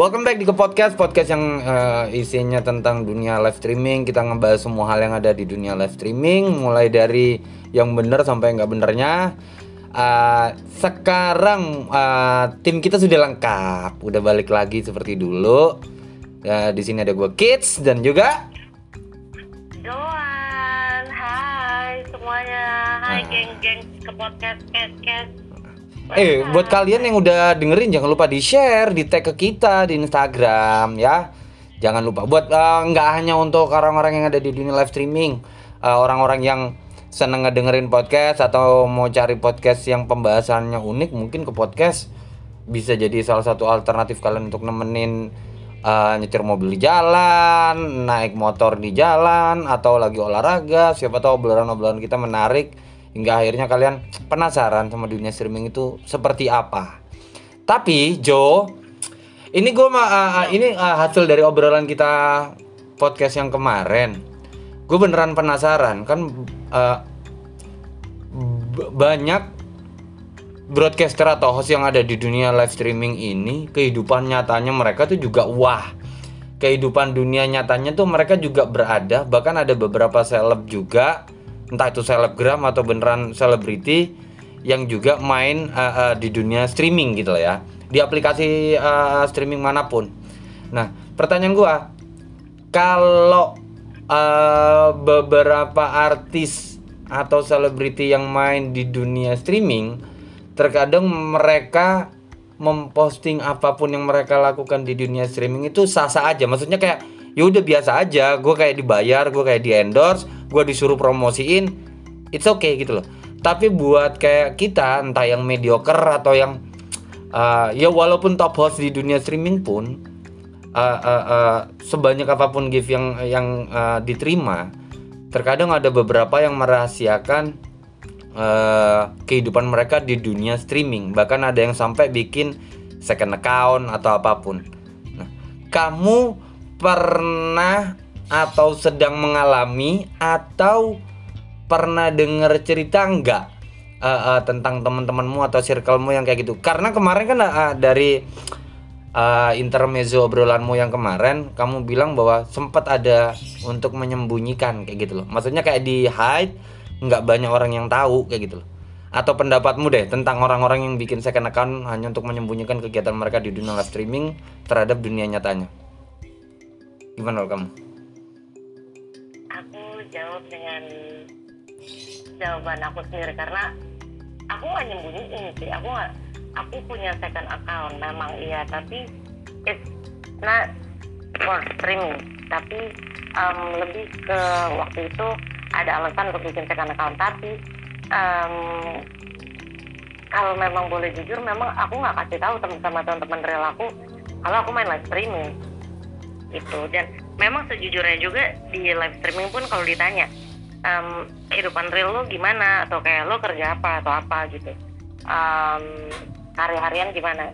Welcome back di ke podcast podcast yang uh, isinya tentang dunia live streaming. Kita ngebahas semua hal yang ada di dunia live streaming, mulai dari yang benar sampai nggak benernya. Uh, sekarang uh, tim kita sudah lengkap, udah balik lagi seperti dulu. Ya, di sini ada gue Kids dan juga Doan. Hai semuanya. Hai Ah. geng-geng ke podcast podcast. Eh, buat kalian yang udah dengerin jangan lupa di share, di tag ke kita di Instagram ya. Jangan lupa buat eh, nggak hanya untuk orang-orang yang ada di dunia live streaming, eh, orang-orang yang seneng ngedengerin podcast atau mau cari podcast yang pembahasannya unik, mungkin ke podcast bisa jadi salah satu alternatif kalian untuk nemenin eh, nyetir mobil di jalan, naik motor di jalan, atau lagi olahraga. Siapa tahu obrolan-obrolan kita menarik hingga akhirnya kalian penasaran sama dunia streaming itu seperti apa. Tapi Jo, ini gue ini uh, hasil dari obrolan kita podcast yang kemarin. Gue beneran penasaran kan uh, banyak broadcaster atau host yang ada di dunia live streaming ini kehidupan nyatanya mereka tuh juga wah kehidupan dunia nyatanya tuh mereka juga berada bahkan ada beberapa seleb juga entah itu selebgram atau beneran selebriti yang juga main uh, uh, di dunia streaming gitu lah ya. Di aplikasi uh, streaming mana pun. Nah pertanyaan gua kalau uh, beberapa artis atau selebriti yang main di dunia streaming terkadang mereka memposting apa pun yang mereka lakukan di dunia streaming itu sah-sah aja. Maksudnya kayak ya udah biasa aja. Gue kayak dibayar gue kayak di endorse gue disuruh promosiin it's okay gitu loh. Tapi buat kayak kita entah yang mediocre atau yang uh, ya walaupun top host di dunia streaming pun uh, uh, uh, sebanyak apa pun gift yang yang uh, diterima terkadang ada beberapa yang merahasiakan uh, kehidupan mereka di dunia streaming. Bahkan ada yang sampai bikin second account atau apa pun. Nah, kamu pernah atau sedang mengalami atau pernah dengar cerita nggak? Uh, uh, tentang teman-temanmu atau circlemu yang kayak gitu. Karena kemarin kan uh, dari uh, intermezzo obrolanmu yang kemarin kamu bilang bahwa sempat ada untuk menyembunyikan kayak gitu loh. Maksudnya kayak di hide nggak banyak orang yang tahu kayak gitu loh. Atau pendapatmu deh tentang orang-orang yang bikin second account hanya untuk menyembunyikan kegiatan mereka di dunia live streaming terhadap dunia nyatanya. Gimana kamu jawab dengan jawaban aku sendiri karena aku nggak nyembunyiin sih. Aku nggak. Aku punya second account memang iya tapi it's not for streaming tapi um, lebih ke waktu itu ada alasan untuk bikin second account tapi um, kalau memang boleh jujur memang aku nggak kasih tahu teman sama teman-teman real aku kalau aku main live streaming gitu dan memang sejujurnya juga di live streaming pun kalau ditanya em, kehidupan real lo gimana? Atau kayak lo kerja apa atau apa? gitu. Em, hari-harian gimana?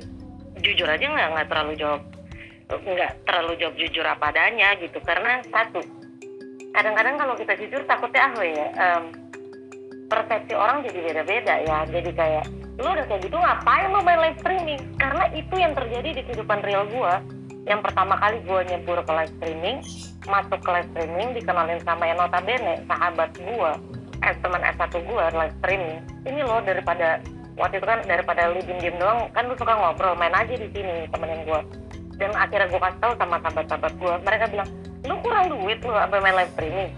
Jujur aja nggak nggak terlalu jawab nggak terlalu jawab jujur apa adanya gitu. Karena satu kadang-kadang kalau kita jujur takutnya ah ya em, persepsi orang jadi beda-beda ya. Jadi kayak lu udah kayak gitu ngapain lu main live streaming? Karena itu yang terjadi di kehidupan real gua yang pertama kali gua nyebur ke live streaming masuk ke live streaming dikenalin sama yang notabene sahabat gua. Eh teman S1 gua live streaming. Ini loh daripada waktu itu kan daripada lu diem diem doang kan lu suka ngobrol main aja di sini temenin gua. Dan akhirnya gua kasih tahu sama sahabat-sahabat gua mereka bilang lu kurang duit lu sampai main live streaming.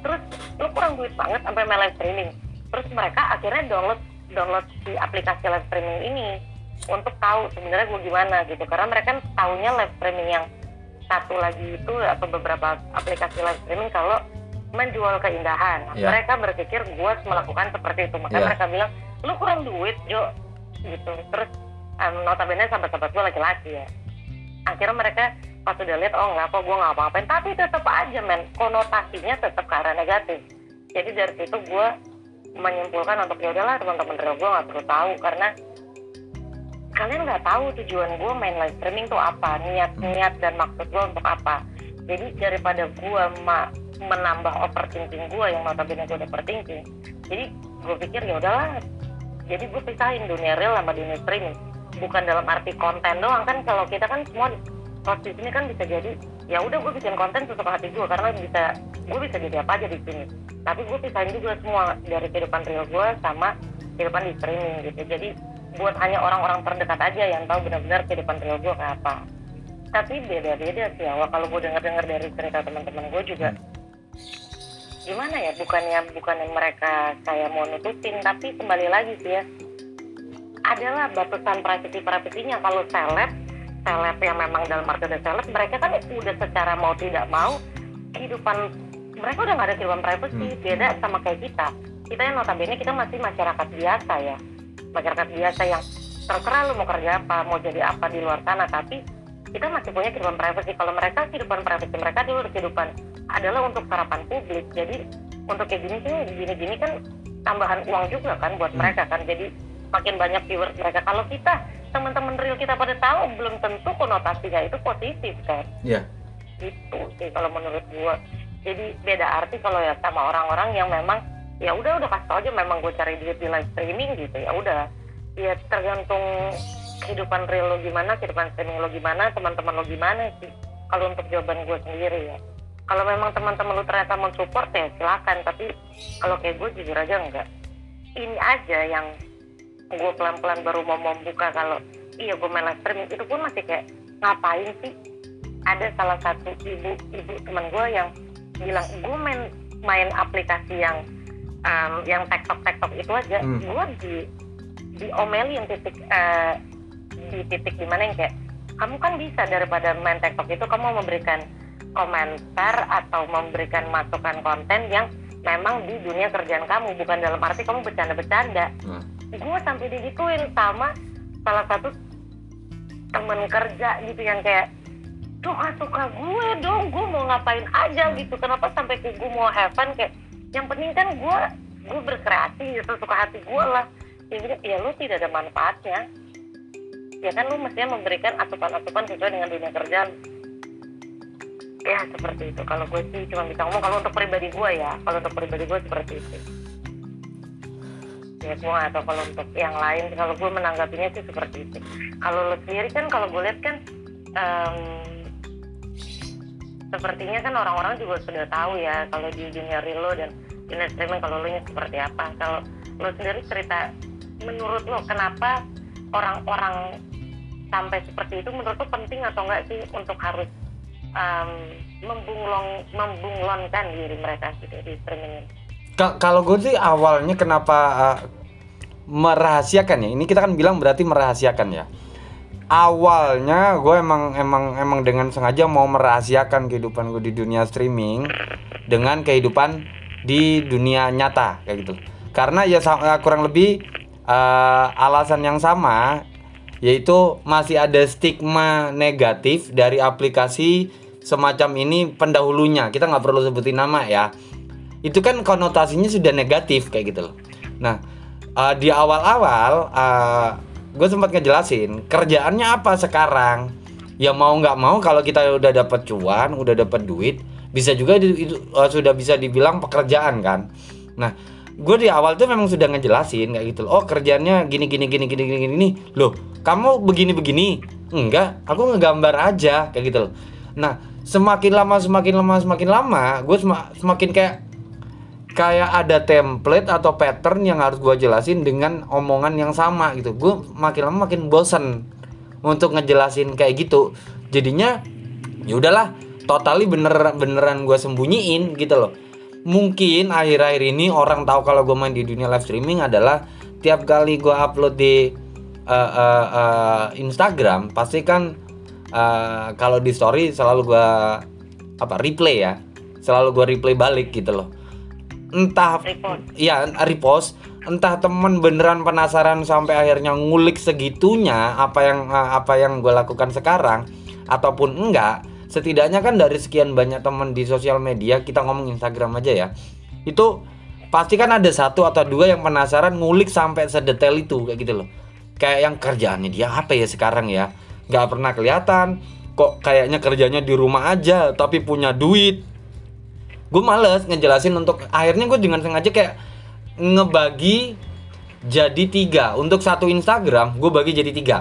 Terus lu kurang duit banget sampai main live streaming. Terus mereka akhirnya download download di aplikasi live streaming ini untuk tahu sebenarnya gue gimana gitu. Karena mereka kan taunya live streaming yang satu lagi itu atau beberapa aplikasi live streaming kalau menjual keindahan. Ya. mereka berpikir gue melakukan seperti itu. Makanya Ya. mereka bilang lu kurang duit Jo. Gitu. Terus um, notabene sahabat-sahabat gue laki-laki ya. Akhirnya mereka pas udah lihat oh nggak kok gue nggak apa-apain. Tapi tetap aja men konotasinya tetap ke arah negatif. Jadi dari situ gue menyimpulkan untuk ya udahlah teman-teman gue nggak perlu tahu. Karena kalian nggak tahu tujuan gue main live streaming tuh apa niat niat dan maksud gue untuk apa. Jadi daripada gue ma menambah overthinking gue yang notabene gue overthinking jadi gue pikir ya udahlah. Jadi gue pisahin dunia real sama dunia streaming. Bukan dalam arti konten doang kan kalau kita kan semua host di sini kan bisa jadi ya udah gue bikin konten sesuka hati gue karena bisa gue bisa jadi apa aja di sini. Tapi gue pisahin juga semua dari kehidupan real gue sama kehidupan di streaming gitu. Jadi buat hanya orang-orang terdekat aja yang tahu benar-benar kehidupan real gue kayak apa. Tapi beda-beda sih awal kalau gue denger-denger dari cerita teman-teman gue juga gimana ya bukannya bukannya mereka kayak mau nutupin tapi kembali lagi sih ya. Adalah batasan privasinya kalau seleb seleb yang memang dalam arti udah seleb mereka kan udah secara mau tidak mau kehidupan mereka udah nggak ada kehidupan privacy beda sama kayak kita. Kita yang notabene kita masih masyarakat biasa ya masyarakat biasa yang terserah lu mau kerja apa mau jadi apa di luar sana tapi kita masih punya kehidupan privacy kalau mereka kehidupan privacy mereka dulu kehidupan adalah untuk sarapan publik. Jadi untuk kayak gini sih gini-gini kan tambahan uang juga kan buat mereka kan. Jadi makin banyak viewers mereka. Kalau kita teman-teman real kita pada tahu belum tentu konotasinya itu positif kan? Iya. itu sih kalau menurut gua. Jadi beda arti kalau ya sama orang-orang yang memang ya udah udah kasih aja memang gue cari duit di live streaming gitu ya udah. Ya tergantung kehidupan real lo gimana kehidupan streaming lo gimana teman-teman lo gimana sih kalau untuk jawaban gue sendiri ya. Kalau memang teman-teman lo ternyata mensupport ya silakan tapi kalau kayak gue jujur aja enggak. Ini aja yang gue pelan-pelan baru mau membuka kalau iya gue main live streaming itu pun masih kayak ngapain sih? Ada salah satu ibu ibu teman gue yang bilang gue main main aplikasi yang um, yang tiktok tiktok itu aja Hmm. gue di diomelin titik eh, di titik di mana yang kayak kamu kan bisa daripada main tiktok itu kamu memberikan komentar atau memberikan masukan konten yang memang di dunia kerjaan kamu bukan dalam arti kamu bercanda-bercanda Hmm. gue sampai digituin sama salah satu temen kerja gitu yang kayak tuh suka gue dong gue mau ngapain aja gitu kenapa sampai ke gue mau have fun kayak yang penting kan gue gue berkreasi gitu suka hati gue lah. Bilang, ya lu tidak ada manfaatnya. Ya kan lu mestinya memberikan asupan-asupan sesuai dengan dunia kerjaan ya seperti itu. Kalau gue sih cuma bisa ngomong kalau untuk pribadi gue ya kalau untuk pribadi gue seperti itu. Ya gue tahu kalau untuk yang lain kalau gue menanggapinya sih seperti itu. Kalau lo sendiri kan kalau gue lihat kan em, sepertinya kan orang-orang juga sudah tahu ya kalau di dunia real dan dunia streaming kalau lo nya seperti apa. Kalau lo sendiri cerita menurut lo kenapa orang-orang sampai seperti itu menurut lo penting atau enggak sih untuk harus em, membunglong membunglonkan diri mereka gitu di streaming Ka- kalau gue sih awalnya kenapa uh, merahasiakan ya. Ini kita kan bilang berarti merahasiakan ya awalnya gue emang emang emang dengan sengaja mau merahasiakan kehidupan gue di dunia streaming dengan kehidupan di dunia nyata kayak gitu. Karena ya eh, kurang lebih eh, alasan yang sama yaitu masih ada stigma negatif dari aplikasi semacam ini pendahulunya. Kita nggak perlu sebutin nama ya. Itu kan konotasinya sudah negatif kayak gitu loh. Nah eh, di awal-awal gue sempat ngejelasin kerjaannya apa sekarang. Ya mau nggak mau kalau kita udah dapat cuan, udah dapat duit, bisa juga di- itu eh, sudah bisa dibilang pekerjaan kan. Nah gue di awal tuh memang sudah ngejelasin kayak gitu. Oh kerjanya gini gini gini gini gini gini. Loh kamu begini begini? Enggak, aku ngegambar aja kayak gitu loh. Nah semakin lama semakin lama semakin lama gue semakin kayak kayak ada template atau pattern yang harus gue jelasin dengan omongan yang sama gitu. Gue makin lama makin bosen untuk ngejelasin kayak gitu. Jadinya ya udahlah totally bener beneran gue sembunyiin gitu loh. Mungkin akhir-akhir ini orang tahu kalau gue main di dunia live streaming adalah tiap kali gue upload di eh, eh, eh, Instagram pasti kan eh, kalau di story selalu gue apa replay ya. Selalu gue replay balik gitu loh entah Repost. iya repost. Entah temen beneran penasaran sampai akhirnya ngulik segitunya apa yang eh, apa yang gue lakukan sekarang ataupun enggak setidaknya kan dari sekian banyak temen di sosial media kita ngomong Instagram aja ya itu pasti kan ada satu atau dua yang penasaran ngulik sampai sedetail itu kayak gitu loh. Kayak yang kerjaannya dia apa ya sekarang ya? Nggak pernah kelihatan kok kayaknya kerjanya di rumah aja tapi punya duit gue males ngejelasin untuk akhirnya gue dengan sengaja kayak ngebagi jadi tiga. Untuk satu Instagram gue bagi jadi tiga.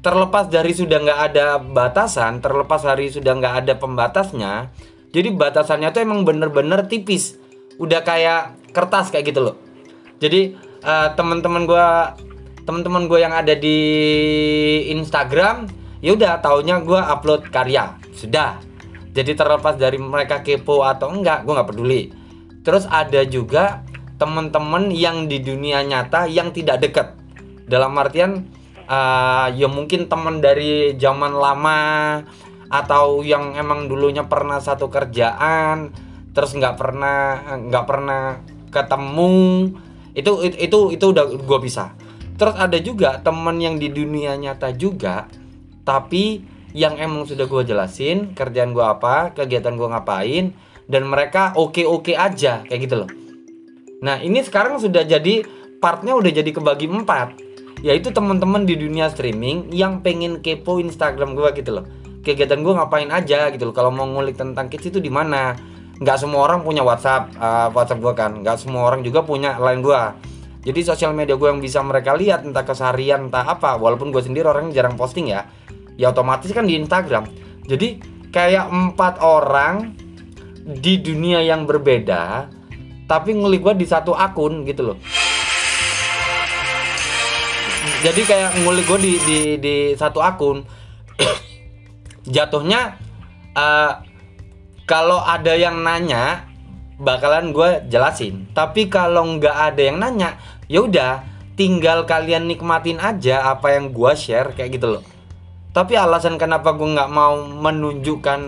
Terlepas dari sudah nggak ada batasan terlepas dari sudah nggak ada pembatasnya jadi batasannya tuh emang bener-bener tipis. Udah kayak kertas kayak gitu loh. Jadi eh, teman-teman gua teman-teman gue yang ada di Instagram ya udah taunya gue upload karya. Sudah jadi terlepas dari mereka kepo atau enggak gue nggak peduli. Terus ada juga teman-teman yang di dunia nyata yang tidak dekat. Dalam artian eh, ya mungkin teman dari zaman lama atau yang emang dulunya pernah satu kerjaan terus nggak pernah nggak pernah ketemu. Itu itu itu, itu udah gue bisa. Terus ada juga teman yang di dunia nyata juga tapi yang emang sudah gue jelasin kerjaan gue apa kegiatan gue ngapain dan mereka oke oke aja kayak gitu loh. Nah ini sekarang sudah jadi partnya udah jadi kebagi empat. Yaitu teman-teman di dunia streaming yang pengen kepo Instagram gue gitu loh. Kegiatan gue ngapain aja gitu loh. Kalau mau ngulik tentang kids itu di mana? Nggak semua orang punya WhatsApp uh, WhatsApp gue kan. Nggak semua orang juga punya line gue jadi sosial media gue yang bisa mereka lihat entah keseharian entah apa. Walaupun gue sendiri orangnya jarang posting ya ya otomatis kan di Instagram. Jadi kayak empat orang di dunia yang berbeda tapi ngulik gue di satu akun gitu loh. Jadi kayak ngulik gue di, di di satu akun jatuhnya eh, kalau ada yang nanya bakalan gue jelasin. Tapi kalau nggak ada yang nanya ya udah tinggal kalian nikmatin aja apa yang gue share kayak gitu loh tapi alasan kenapa gue nggak mau menunjukkan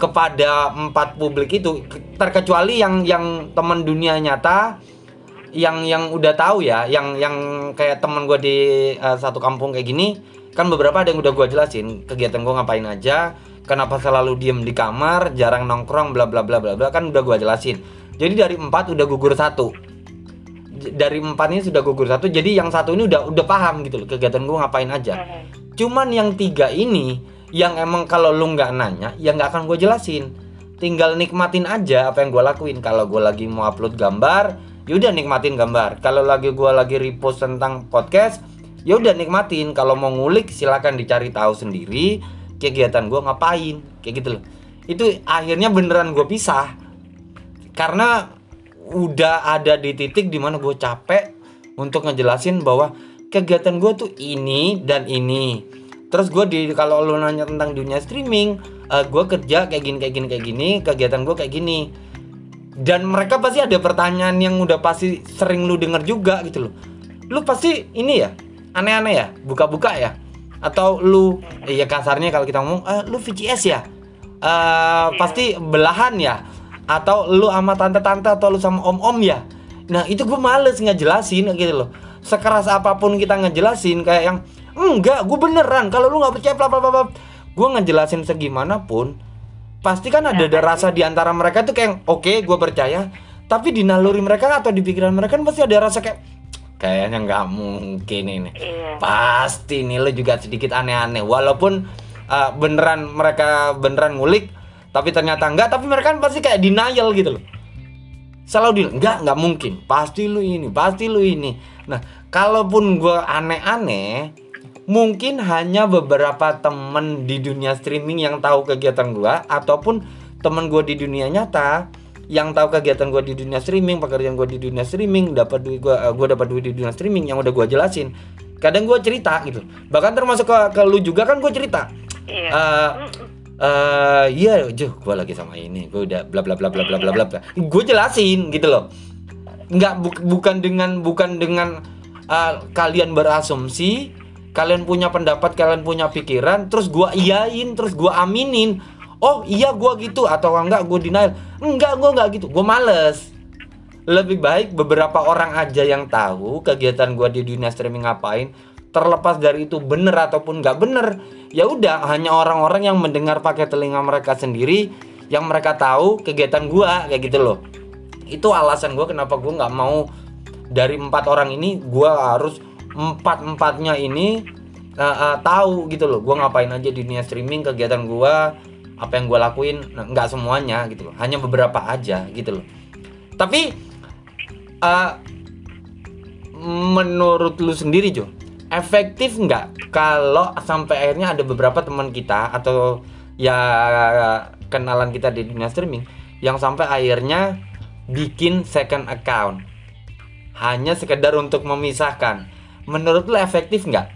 kepada empat publik itu terkecuali yang yang teman dunia nyata yang yang udah tahu ya yang yang kayak teman gue di eh, satu kampung kayak gini kan beberapa ada yang udah gue jelasin kegiatan gue ngapain aja kenapa selalu diem di kamar jarang nongkrong bla bla bla bla bla kan udah gue jelasin. Jadi dari empat udah gugur satu. Dari empat ini sudah gugur satu jadi yang satu ini udah udah paham gitu loh kegiatan gue ngapain aja cuman yang tiga ini yang emang kalau lu nggak nanya ya nggak akan gue jelasin. Tinggal nikmatin aja apa yang gue lakuin. Kalau gue lagi mau upload gambar yaudah nikmatin gambar. Kalau lagi gue lagi repost tentang podcast yaudah nikmatin. Kalau mau ngulik silakan dicari tahu sendiri kegiatan gue ngapain kayak gitu loh. Itu akhirnya beneran gue pisah. Karena udah ada di titik di mana gue capek untuk ngejelasin bahwa kegiatan gue tuh ini dan ini. Terus gue di kalau lo nanya tentang dunia streaming gue kerja kayak gini kayak gini kayak gini kegiatan gue kayak gini. Dan mereka pasti ada pertanyaan yang udah pasti sering lu denger juga gitu loh. Lu pasti ini ya aneh-aneh ya buka-buka ya? Atau lu ya kasarnya kalau kita ngomong "Eh, lu VCS ya? Eh, pasti belahan ya? Atau lu sama tante-tante atau lu sama om-om ya? Nah itu gue males ngejelasin gitu loh sekeras apa pun kita ngejelasin kayak yang enggak gue beneran kalau lu nggak percaya bla bla bla bla." gue ngejelasin segimanapun pasti kan ada ada rasa di antara mereka tuh kayak oke gue percaya. Tapi di naluri mereka atau di pikiran mereka kan pasti ada rasa kayak kayaknya nggak mungkin ini. Iya. pasti nih lo juga sedikit aneh-aneh. Walaupun uh, beneran mereka beneran ngulik tapi ternyata enggak tapi mereka kan pasti kayak denial gitu loh selalu di enggak nggak mungkin. Pasti lu ini pasti lu ini. Nah kalaupun gua aneh-aneh mungkin hanya beberapa temen di dunia streaming yang tahu kegiatan gua ataupun temen gua di dunia nyata yang tahu kegiatan gua di dunia streaming pekerjaan gua di dunia streaming dapat duit gua eh, gua dapat duit di dunia streaming yang udah gua jelasin. Kadang gua cerita gitu. Bahkan termasuk ke, ke lu juga kan gua cerita. Iya. Eh, iya, Juh, gue lagi sama ini, gue udah bla bla bla bla bla bla bla. Gue jelasin gitu loh. Nggak buk- bukan dengan bukan dengan eh, kalian berasumsi, kalian punya pendapat, kalian punya pikiran, terus gua iyain, terus gua aminin. Oh iya gua gitu atau enggak gue denial. Enggak, gua enggak gitu. Gue males. Lebih baik beberapa orang aja yang tahu kegiatan gua di dunia streaming ngapain terlepas dari itu bener ataupun nggak bener ya udah hanya orang-orang yang mendengar pakai telinga mereka sendiri yang mereka tahu kegiatan gua kayak gitu loh. Itu alasan gua kenapa gua nggak mau dari empat orang ini gua harus empat empatnya ini uh, uh, tahu gitu loh gua ngapain aja di dunia streaming kegiatan gua apa yang gua lakuin nah, nggak semuanya gitu loh hanya beberapa aja gitu loh. Tapi uh, menurut lu sendiri Jo efektif nggak? Kalau sampai akhirnya ada beberapa teman kita atau ya kenalan kita di dunia streaming yang sampai akhirnya bikin second account. Hanya sekedar untuk memisahkan. Menurut lo efektif nggak?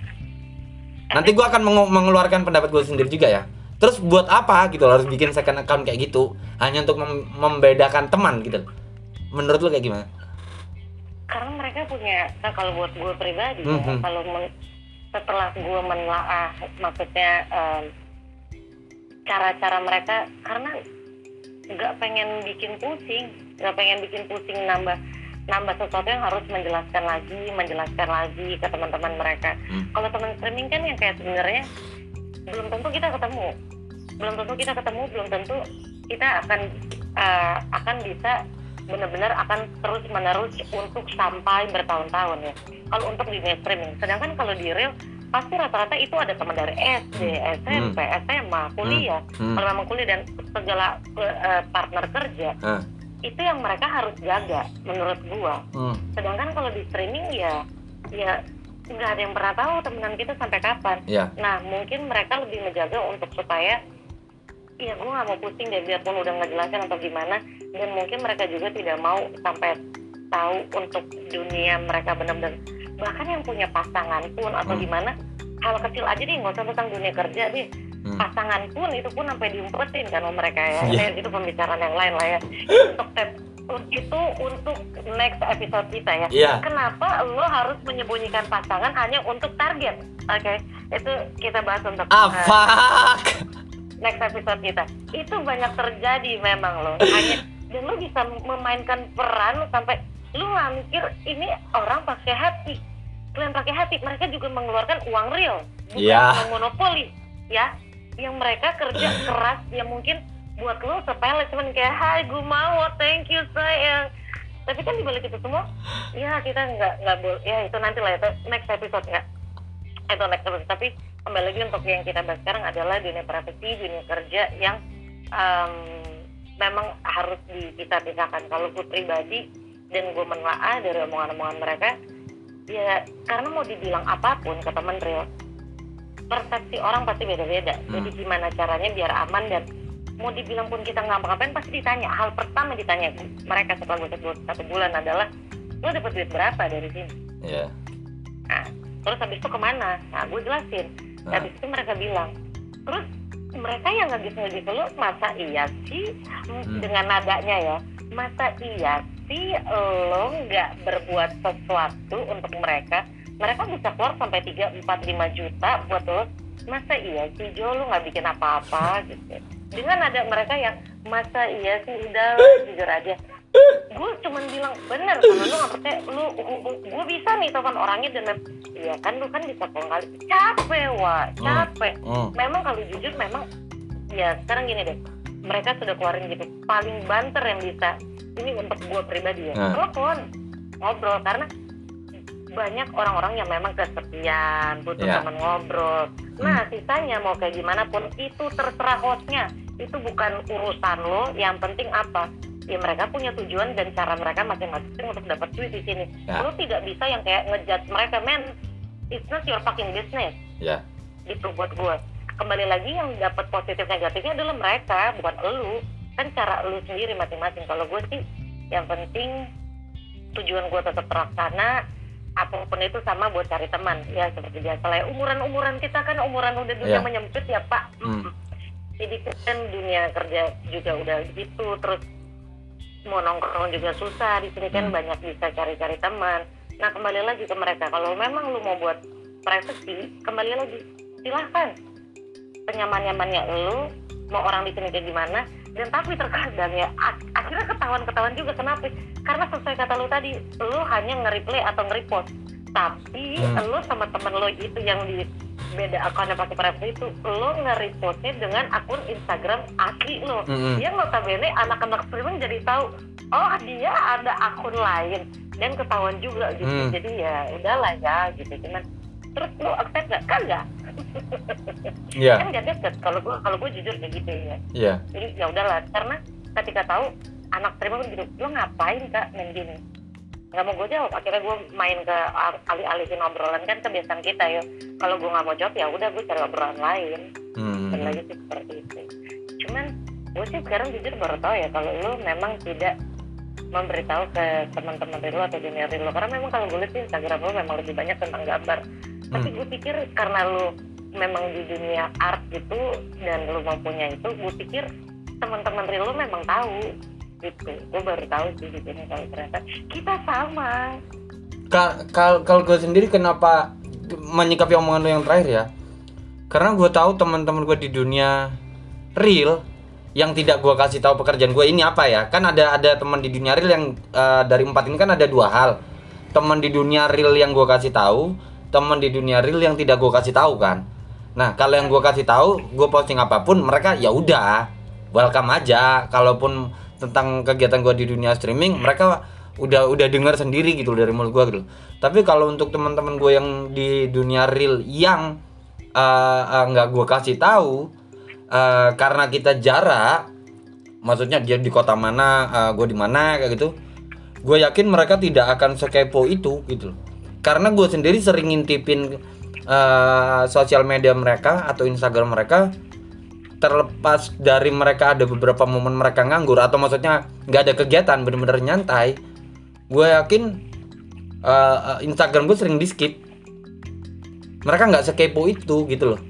Nanti gua akan mengu- mengeluarkan pendapat gue sendiri juga ya. Terus buat apa gitu lo harus bikin second account kayak gitu? Hanya untuk mem- membedakan teman gitu menurut lo kayak gimana karena mereka punya nah kalau buat gue pribadi ya, Mhm. kalau men- setelah gue menelaah maksudnya em, cara-cara mereka karena nggak pengen bikin pusing nggak pengen bikin pusing nambah nambah sesuatu yang harus menjelaskan lagi menjelaskan lagi ke teman-teman mereka Hmm. kalau teman streaming kan yang kayak sebenarnya belum tentu kita ketemu belum tentu kita ketemu belum tentu kita akan eh, akan bisa benar-benar akan terus menerus untuk sampai bertahun-tahun ya. Kalau untuk di streaming sedangkan kalau di real pasti rata-rata itu ada teman dari SD, SMP, SMA, kuliah. Hmm. kalau memang kuliah dan segala eh, partner kerja Ah. itu yang mereka harus jaga menurut gua. Hmm. sedangkan kalau di streaming ya ya nggak ada yang pernah tahu temenan kita sampai kapan. Ya. Nah mungkin mereka lebih menjaga untuk supaya ya gue nggak mau pusing deh biarpun udah ngejelasin atau gimana dan mungkin mereka juga tidak mau sampai tahu untuk dunia mereka benar-benar bahkan yang punya pasangan pun atau Hmm. gimana hal kecil aja deh nggak usah tentang dunia kerja deh Hmm. pasangan pun itu pun sampai diumpetin kan sama mereka ya Iya. Eh, itu pembicaraan yang lain lah ya untuk tab- itu untuk next episode kita ya Iya. kenapa lo harus menyembunyikan pasangan hanya untuk target oke itu kita bahas untuk ah fuck next episode kita. Itu banyak terjadi memang lo hanya dan lo bisa memainkan peran sampai lo nggak mikir ini orang pakai hati. Kalian pakai hati mereka juga mengeluarkan uang real. Bukan uang monopoli ya. Yang mereka kerja keras yang mungkin buat lo sepele. Cuman kayak hai gue mau thank you sayang. Tapi kan dibalik itu semua ya kita nggak nggak boleh ya itu nanti lah itu next episode ya itu next episode tapi kembali lagi untuk yang kita bahas sekarang adalah dunia profesi dunia kerja yang em, memang harus dipisah-pisahkan kalau gue pribadi dan gue menelaah dari omongan-omongan mereka ya karena mau dibilang apa pun ke temen real persepsi orang pasti beda-beda jadi Hmm. gimana caranya biar aman dan mau dibilang pun kita nggak ngapain pasti ditanya hal pertama ditanya mereka setelah gue satu, satu bulan adalah lo dapat duit berapa dari sini ya Nah, terus habis itu ke mana? Nah, gue jelasin. Nah. Habis itu mereka bilang, terus mereka yang ngegis-ngegis lu masa iya sih Hmm. dengan nadanya ya masa iya sih lo nggak berbuat sesuatu untuk mereka mereka bisa keluar sampai 3, 4, 5 juta buat lo masa iya sih Jo lo nggak bikin apa-apa gitu dengan ada mereka yang masa iya sih udah jujur aja gue cuman bilang bener kalau lu nggak percaya lu gue bisa nih telepon orangnya dan iya kan lu kan bisa kali capek wa capek Hmm. memang kalau jujur memang ya sekarang gini deh mereka sudah keluarin gitu paling banter yang bisa ini untuk gue pribadi ya Nah. telepon ngobrol karena banyak orang-orang yang memang kesepian butuh Ya. teman ngobrol nah sisanya mau kayak gimana pun itu terserah hostnya itu bukan urusan lo yang penting apa ya mereka punya tujuan dan cara mereka masing-masing untuk dapat duit di sini Ya. lo tidak bisa yang kayak ngejudge mereka men it's not your fucking business ya gitu buat gue kembali lagi yang dapat positif negatifnya adalah mereka bukan elu kan cara elu sendiri masing-masing kalau gue sih yang penting tujuan gue tetap terlaksana apa pun itu sama buat cari teman ya seperti biasa lah ya. umuran-umuran kita kan umuran udah dunia Iya. menyempit ya pak Hmm. jadi kan dunia kerja juga udah gitu terus mau nongkrong juga susah. Di sini kan Hmm. banyak bisa cari-cari teman. Nah kembali lagi ke mereka. Kalau memang lu mau buat privacy kembali lagi. Silahkan. Senyaman-nyamannya lu mau orang di sini kayak gimana. Dan tapi terkadang ya ak- akhirnya ketahuan-ketahuan juga kenapa? Karena sesuai kata lu tadi lu hanya nge-replay atau nge-repost tapi Hmm. lu sama temen lu itu yang di beda akun yang pakai privacy itu lu nge-repostnya dengan akun Instagram asli lu Mm-mm. yang notabene anak-anak streaming jadi tahu oh dia ada akun lain dan ketahuan juga gitu. Hmm. jadi ya udahlah ya gitu. Cuman terus lu accept gak kan nggak ya kan gak deket. Kalau gua kalau gua jujur kayak gitu ya. Ya jadi ya udahlah. Karena ketika tahu anak streaming gitu lo ngapain kak main gini nggak mau gue jawab akhirnya gue main ke al- alih-alihin obrolan kan kebiasaan kita ya. Kalau gue nggak mau jawab ya udah gue cari obrolan lain. Hmm. dan lagi sih seperti itu. Cuman gue sih sekarang jujur baru tahu ya kalau lu memang tidak memberitahu ke teman-teman lu atau junior lu. Karena memang kalau gue lihat di Instagram lu memang lebih banyak tentang gambar. Tapi gue pikir karena lu memang di dunia art gitu dan lu mempunyai itu gue pikir teman-teman lu memang tahu gitu gue baru tahu sih di sini kalau ternyata kita sama Kalau kalau gue sendiri kenapa menyikapi omongan lo yang terakhir ya? Karena gue tahu teman-teman gue di dunia real yang tidak gue kasih tahu pekerjaan gue ini apa ya? Kan ada ada teman di dunia real yang eh, dari empat ini kan ada dua hal. Teman di dunia real yang gue kasih tahu, teman di dunia real yang tidak gue kasih tahu kan. Nah kalau yang gue kasih tahu, gue posting apa pun mereka ya udah welcome aja. Kalaupun tentang kegiatan gue di dunia streaming, mereka udah udah dengar sendiri gitu dari mulut gue gitu. Tapi kalau untuk teman-teman gue yang di dunia real yang eh, eh, nggak gue kasih tahu eh, karena kita jarak, maksudnya dia di kota mana, gue di mana kayak gitu. Gue yakin mereka tidak akan sekepo itu gitu loh. Karena gue sendiri sering ngintipin eh, sosial media mereka atau Instagram mereka terlepas dari mereka ada beberapa momen mereka nganggur atau maksudnya nggak ada kegiatan bener-bener nyantai gue yakin eh, Instagram gue sering di skip mereka nggak sekepo itu gitu loh.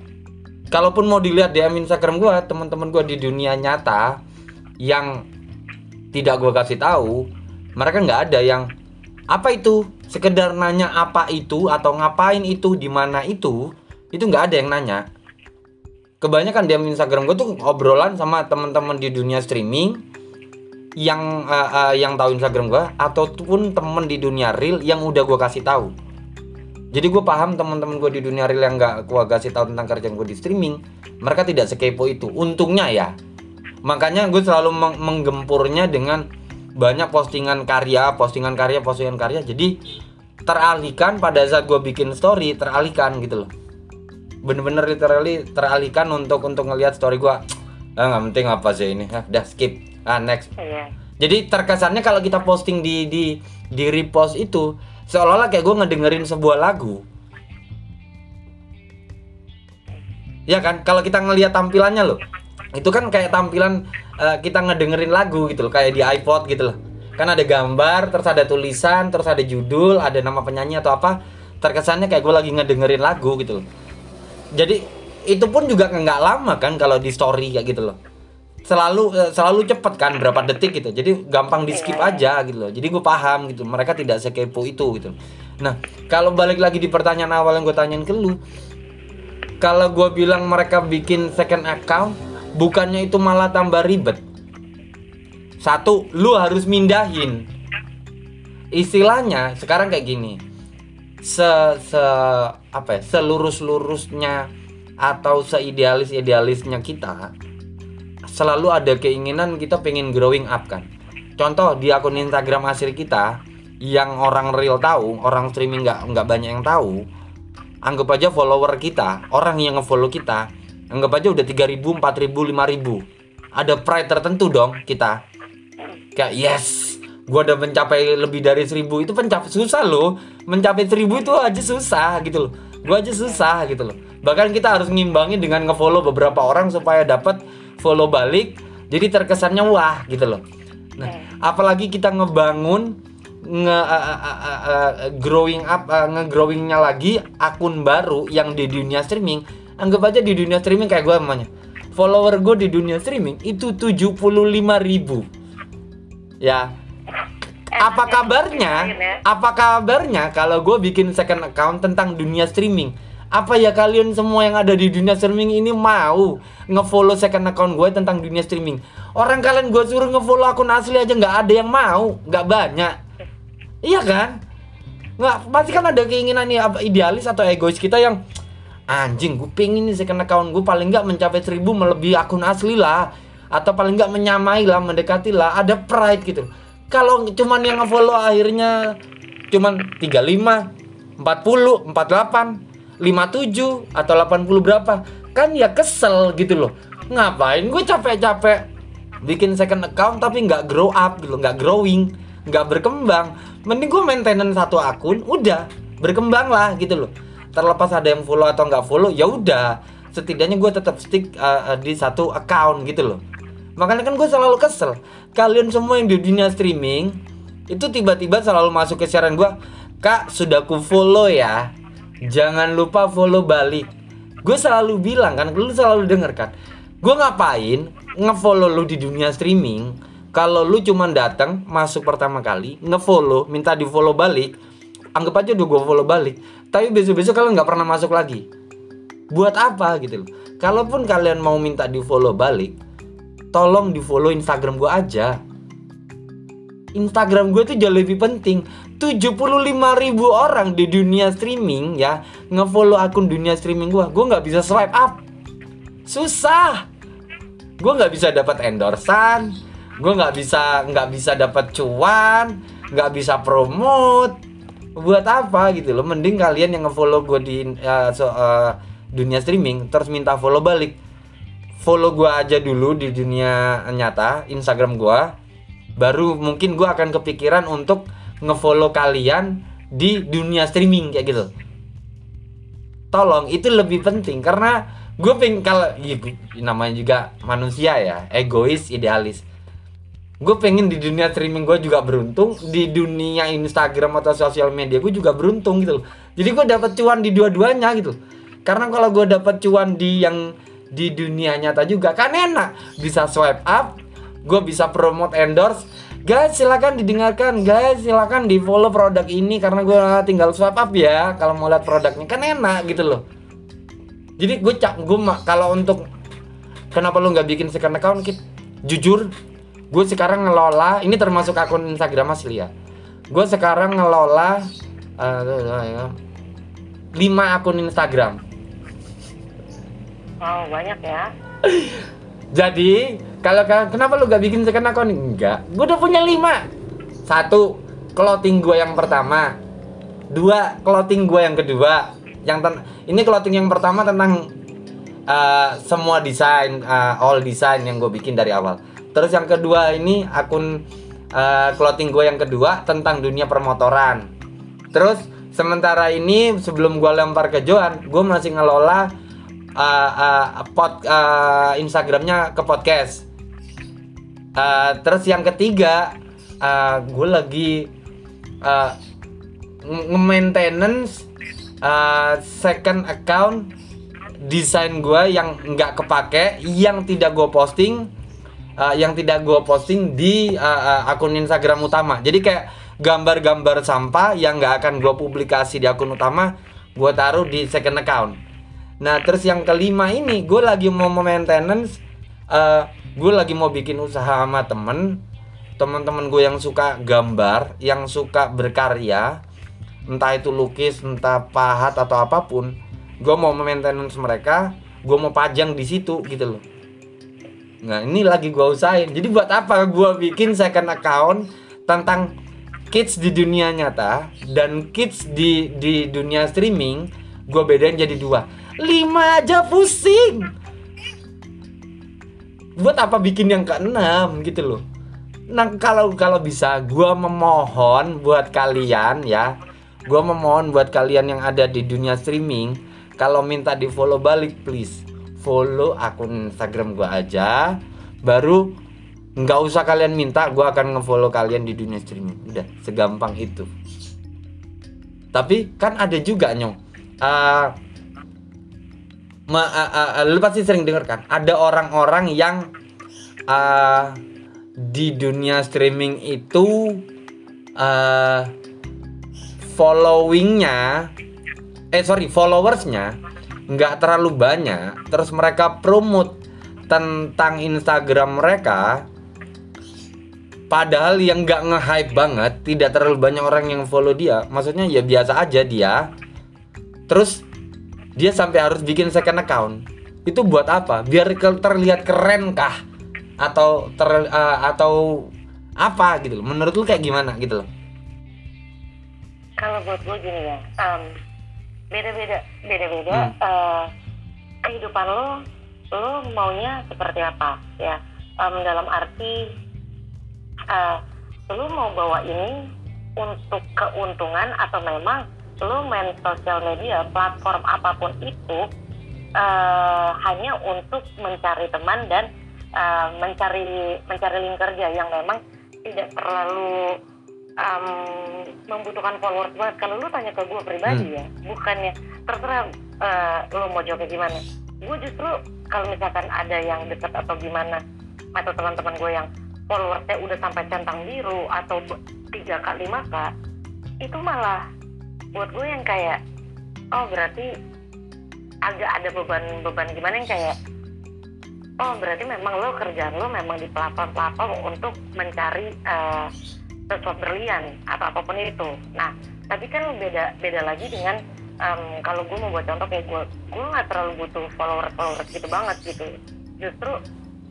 Kalaupun mau dilihat DM Instagram gue teman-teman gue di dunia nyata yang tidak gue kasih tahu mereka nggak ada yang apa itu? Sekedar nanya apa itu atau ngapain itu di mana itu? Itu nggak ada yang nanya kebanyakan DM Instagram gue tuh obrolan sama teman-teman di dunia streaming yang eh, eh, yang tahu Instagram gue ataupun temen di dunia real yang udah gue kasih tahu. Jadi gue paham teman-teman gue di dunia real yang nggak gue kasih tahu tentang kerjaan gue di streaming mereka tidak sekepo itu. Untungnya ya makanya gue selalu meng- menggempurnya dengan banyak postingan karya postingan karya postingan karya. Jadi teralihkan pada saat gue bikin story teralihkan gitu loh bener-bener literally teralihkan untuk untuk ngelihat story gue ah nggak penting apa sih ini ah, udah skip ah next iya jadi terkesannya kalau kita posting di di di repost itu seolah-olah kayak gue ngedengerin sebuah lagu. Ya kan, kalau kita ngelihat tampilannya loh, itu kan kayak tampilan eh, kita ngedengerin lagu gitu loh, kayak di iPod gitu loh. Kan ada gambar, terus ada tulisan, terus ada judul, ada nama penyanyi atau apa. Terkesannya kayak gue lagi ngedengerin lagu gitu loh. Jadi itu pun juga nggak lama kan kalau di story kayak gitu loh. Selalu eh, selalu cepet kan berapa detik gitu. Jadi gampang di skip aja gitu loh. Jadi gue paham gitu. Mereka tidak sekepo itu gitu. Nah kalau balik lagi di pertanyaan awal yang gue tanyain ke lu kalau gue bilang mereka bikin second account bukannya itu malah tambah ribet? Satu lu harus mindahin. Istilahnya sekarang kayak gini se se apa ya selurus lurusnya atau seidealis idealisnya kita selalu ada keinginan kita pengen growing up kan? Contoh di akun Instagram asli kita yang orang real tahu orang streaming nggak nggak banyak yang tahu anggap aja follower kita orang yang ngefollow kita anggap aja udah 3000 4000 5000 ada pride tertentu dong kita. Kayak yes gua udah mencapai lebih dari 1000 itu pencapaian susah loh. Mencapai 1000 itu aja susah gitu loh. Gua aja susah gitu loh. Bahkan kita harus ngimbangi dengan ngefollow beberapa orang supaya dapat follow balik jadi terkesannya wah gitu loh. Nah apalagi kita ngebangun nge uh, uh, uh, uh, growing up uh, nge-growingnya lagi akun baru yang di dunia streaming. Anggap aja di dunia streaming kayak gue namanya. Follower gue di dunia streaming itu 75.000 ribu. Ya apa kabarnya? apa kabarnya kalau gue bikin second account tentang dunia streaming? Apa ya kalian semua yang ada di dunia streaming ini mau ngefollow second account gue tentang dunia streaming? Orang kalian gue suruh ngefollow akun asli aja nggak ada yang mau nggak banyak. Iya kan? Nggak pasti kan ada keinginan nih apa idealis atau egois kita yang anjing gue pengen nih second account gue paling nggak mencapai seribu melebihi akun asli lah atau paling nggak menyamai lah mendekati lah. Ada pride gitu kalau cuman yang ngefollow akhirnya cuman 35 40 48 57 atau 80 berapa. Kan ya kesel gitu loh. Ngapain gue capek-capek bikin second account tapi nggak grow up gitu loh, nggak growing nggak berkembang. Mending gue maintenance satu akun udah berkembang lah gitu loh. Terlepas ada yang follow atau nggak follow ya udah. Setidaknya gue tetap stick uh, di satu account gitu loh makanya kan gue selalu kesel. Kalian semua yang di dunia streaming itu tiba-tiba selalu masuk ke siaran gue kak sudah ku follow ya. Jangan lupa follow balik. Gue selalu bilang kan lu selalu denger kan gue ngapain ngefollow lu di dunia streaming? Kalau lu cuman datang masuk pertama kali ngefollow minta di follow balik anggap aja udah gue follow balik. Tapi besok-besok kalian nggak pernah masuk lagi. Buat apa gitu loh. Kalaupun kalian mau minta di follow balik tolong di follow instagram gue aja. Instagram gue tuh jauh lebih penting. 75 ribu orang di dunia streaming ya ngefollow akun dunia streaming gue gue nggak bisa swipe up. Susah. Gue nggak bisa dapat endorsan. Gue nggak bisa nggak bisa dapat cuan. Nggak bisa promote. Buat apa gitu loh. Mending kalian yang ngefollow gue di uh, so, uh, dunia streaming terus minta follow balik follow gue aja dulu di dunia nyata Instagram gue baru mungkin gue akan kepikiran untuk ngefollow kalian di dunia streaming kayak gitu. Tolong itu lebih penting karena gue pengen kalau ya, namanya juga manusia ya egois idealis. Gue pengen di dunia streaming gue juga beruntung di dunia Instagram atau sosial media gue juga beruntung gitu loh. Jadi gue dapat cuan di dua-duanya gitu karena kalau gue dapat cuan di yang di dunia nyata juga kan enak. Bisa swipe up gue bisa promote endorse. Guys silakan didengarkan. Guys silakan di follow produk ini karena gue tinggal swipe up ya kalau mau lihat produknya. Kan enak gitu loh. Jadi gue cak gue kalau untuk kenapa lu nggak bikin second account kit? Jujur gue sekarang ngelola ini termasuk akun Instagram asli ya. Gue sekarang ngelola uh, 5 akun Instagram wow banyak ya Jadi kalau kenapa lu gak bikin second account? Enggak, gue udah punya lima. Satu, clothing gue yang pertama. Dua, clothing gue yang kedua. Yang ten ini clothing yang pertama tentang uh, semua desain, uh, all design yang gue bikin dari awal. Terus yang kedua ini akun uh, clothing gue yang kedua tentang dunia permotoran. Terus sementara ini sebelum gue lempar ke Joan, gue masih ngelola uh, uh, pod uh, Instagramnya ke podcast. Uh, terus yang ketiga, uh, gue lagi uh, nge-maintenance uh, second account desain gue yang nggak kepake, yang tidak gue posting, uh, yang tidak gue posting di uh, uh, akun Instagram utama. Jadi kayak gambar-gambar sampah yang nggak akan gue publikasi di akun utama, gue taruh di second account. Nah terus yang kelima ini gue lagi mau maintenance, uh, gue lagi mau bikin usaha sama temen, teman-teman gue yang suka gambar, yang suka berkarya, entah itu lukis, entah pahat atau apa pun, gue mau maintenance mereka, gue mau pajang di situ gitu loh. Nah ini lagi gue usahain. Jadi buat apa gue bikin second account tentang kids di dunia nyata dan kids di di dunia streaming, gue bedain jadi dua lima aja pusing. Buat apa bikin yang keenam gitu loh. Nah kalau kalau bisa gue memohon buat kalian ya. Gue memohon buat kalian yang ada di dunia streaming kalau minta di follow balik please. Follow akun instagram gue aja. Baru nggak usah kalian minta gue akan ngefollow kalian di dunia streaming. Udah segampang itu. Tapi kan ada juga nyong. Uh, ma, uh, uh, lu pasti sering denger kan? Ada orang-orang yang uh, di dunia streaming itu uh, followingnya eh sorry followersnya nggak terlalu banyak terus mereka promote tentang Instagram mereka padahal yang nggak nge-hype banget tidak terlalu banyak orang yang follow dia. Maksudnya ya biasa aja dia. Terus dia sampai harus bikin second account. Itu buat apa? Biar terlihat keren kah? Atau ter uh, atau apa gitu loh? Menurut lu kayak gimana gitu loh? Kalau buat gue gini ya um, beda beda beda beda hmm. uh, kehidupan lo lo maunya seperti apa ya? Um, dalam arti uh, lo mau bawa ini untuk keuntungan atau memang lo main sosial media platform apa pun itu uh, hanya untuk mencari teman dan uh, mencari mencari link kerja yang memang tidak terlalu um, membutuhkan followers banget. Kalau lu tanya ke gue pribadi hmm. ya, bukannya terserah uh, lu mau jawabnya gimana. Gue justru kalau misalkan ada yang dekat atau gimana atau teman-teman gue yang followersnya udah sampai centang biru atau tiga kali lima kak itu malah buat gue yang kayak oh berarti agak ada beban-beban gimana yang kayak oh berarti memang lo kerjaan lo memang di platform-platform untuk mencari uh, sesuatu berlian atau apa pun itu. Nah tapi kan beda beda lagi dengan um, kalau gue mau buat contoh kayak gue gue nggak terlalu butuh follower followers gitu banget gitu. Justru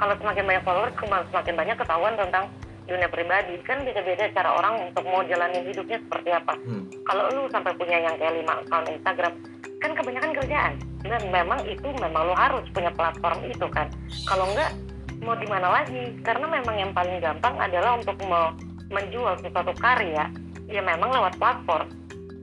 kalau semakin banyak followers semakin banyak ketahuan tentang dunia pribadi kan beda-beda cara orang untuk mau jalanin hidupnya seperti apa. Hmm. kalau lu sampai punya yang kayak lima account Instagram kan kebanyakan kerjaan. Dan memang itu memang lu harus punya platform itu kan. Kalau enggak mau di mana lagi? Karena memang yang paling gampang adalah untuk mau menjual sesuatu karya ya memang lewat platform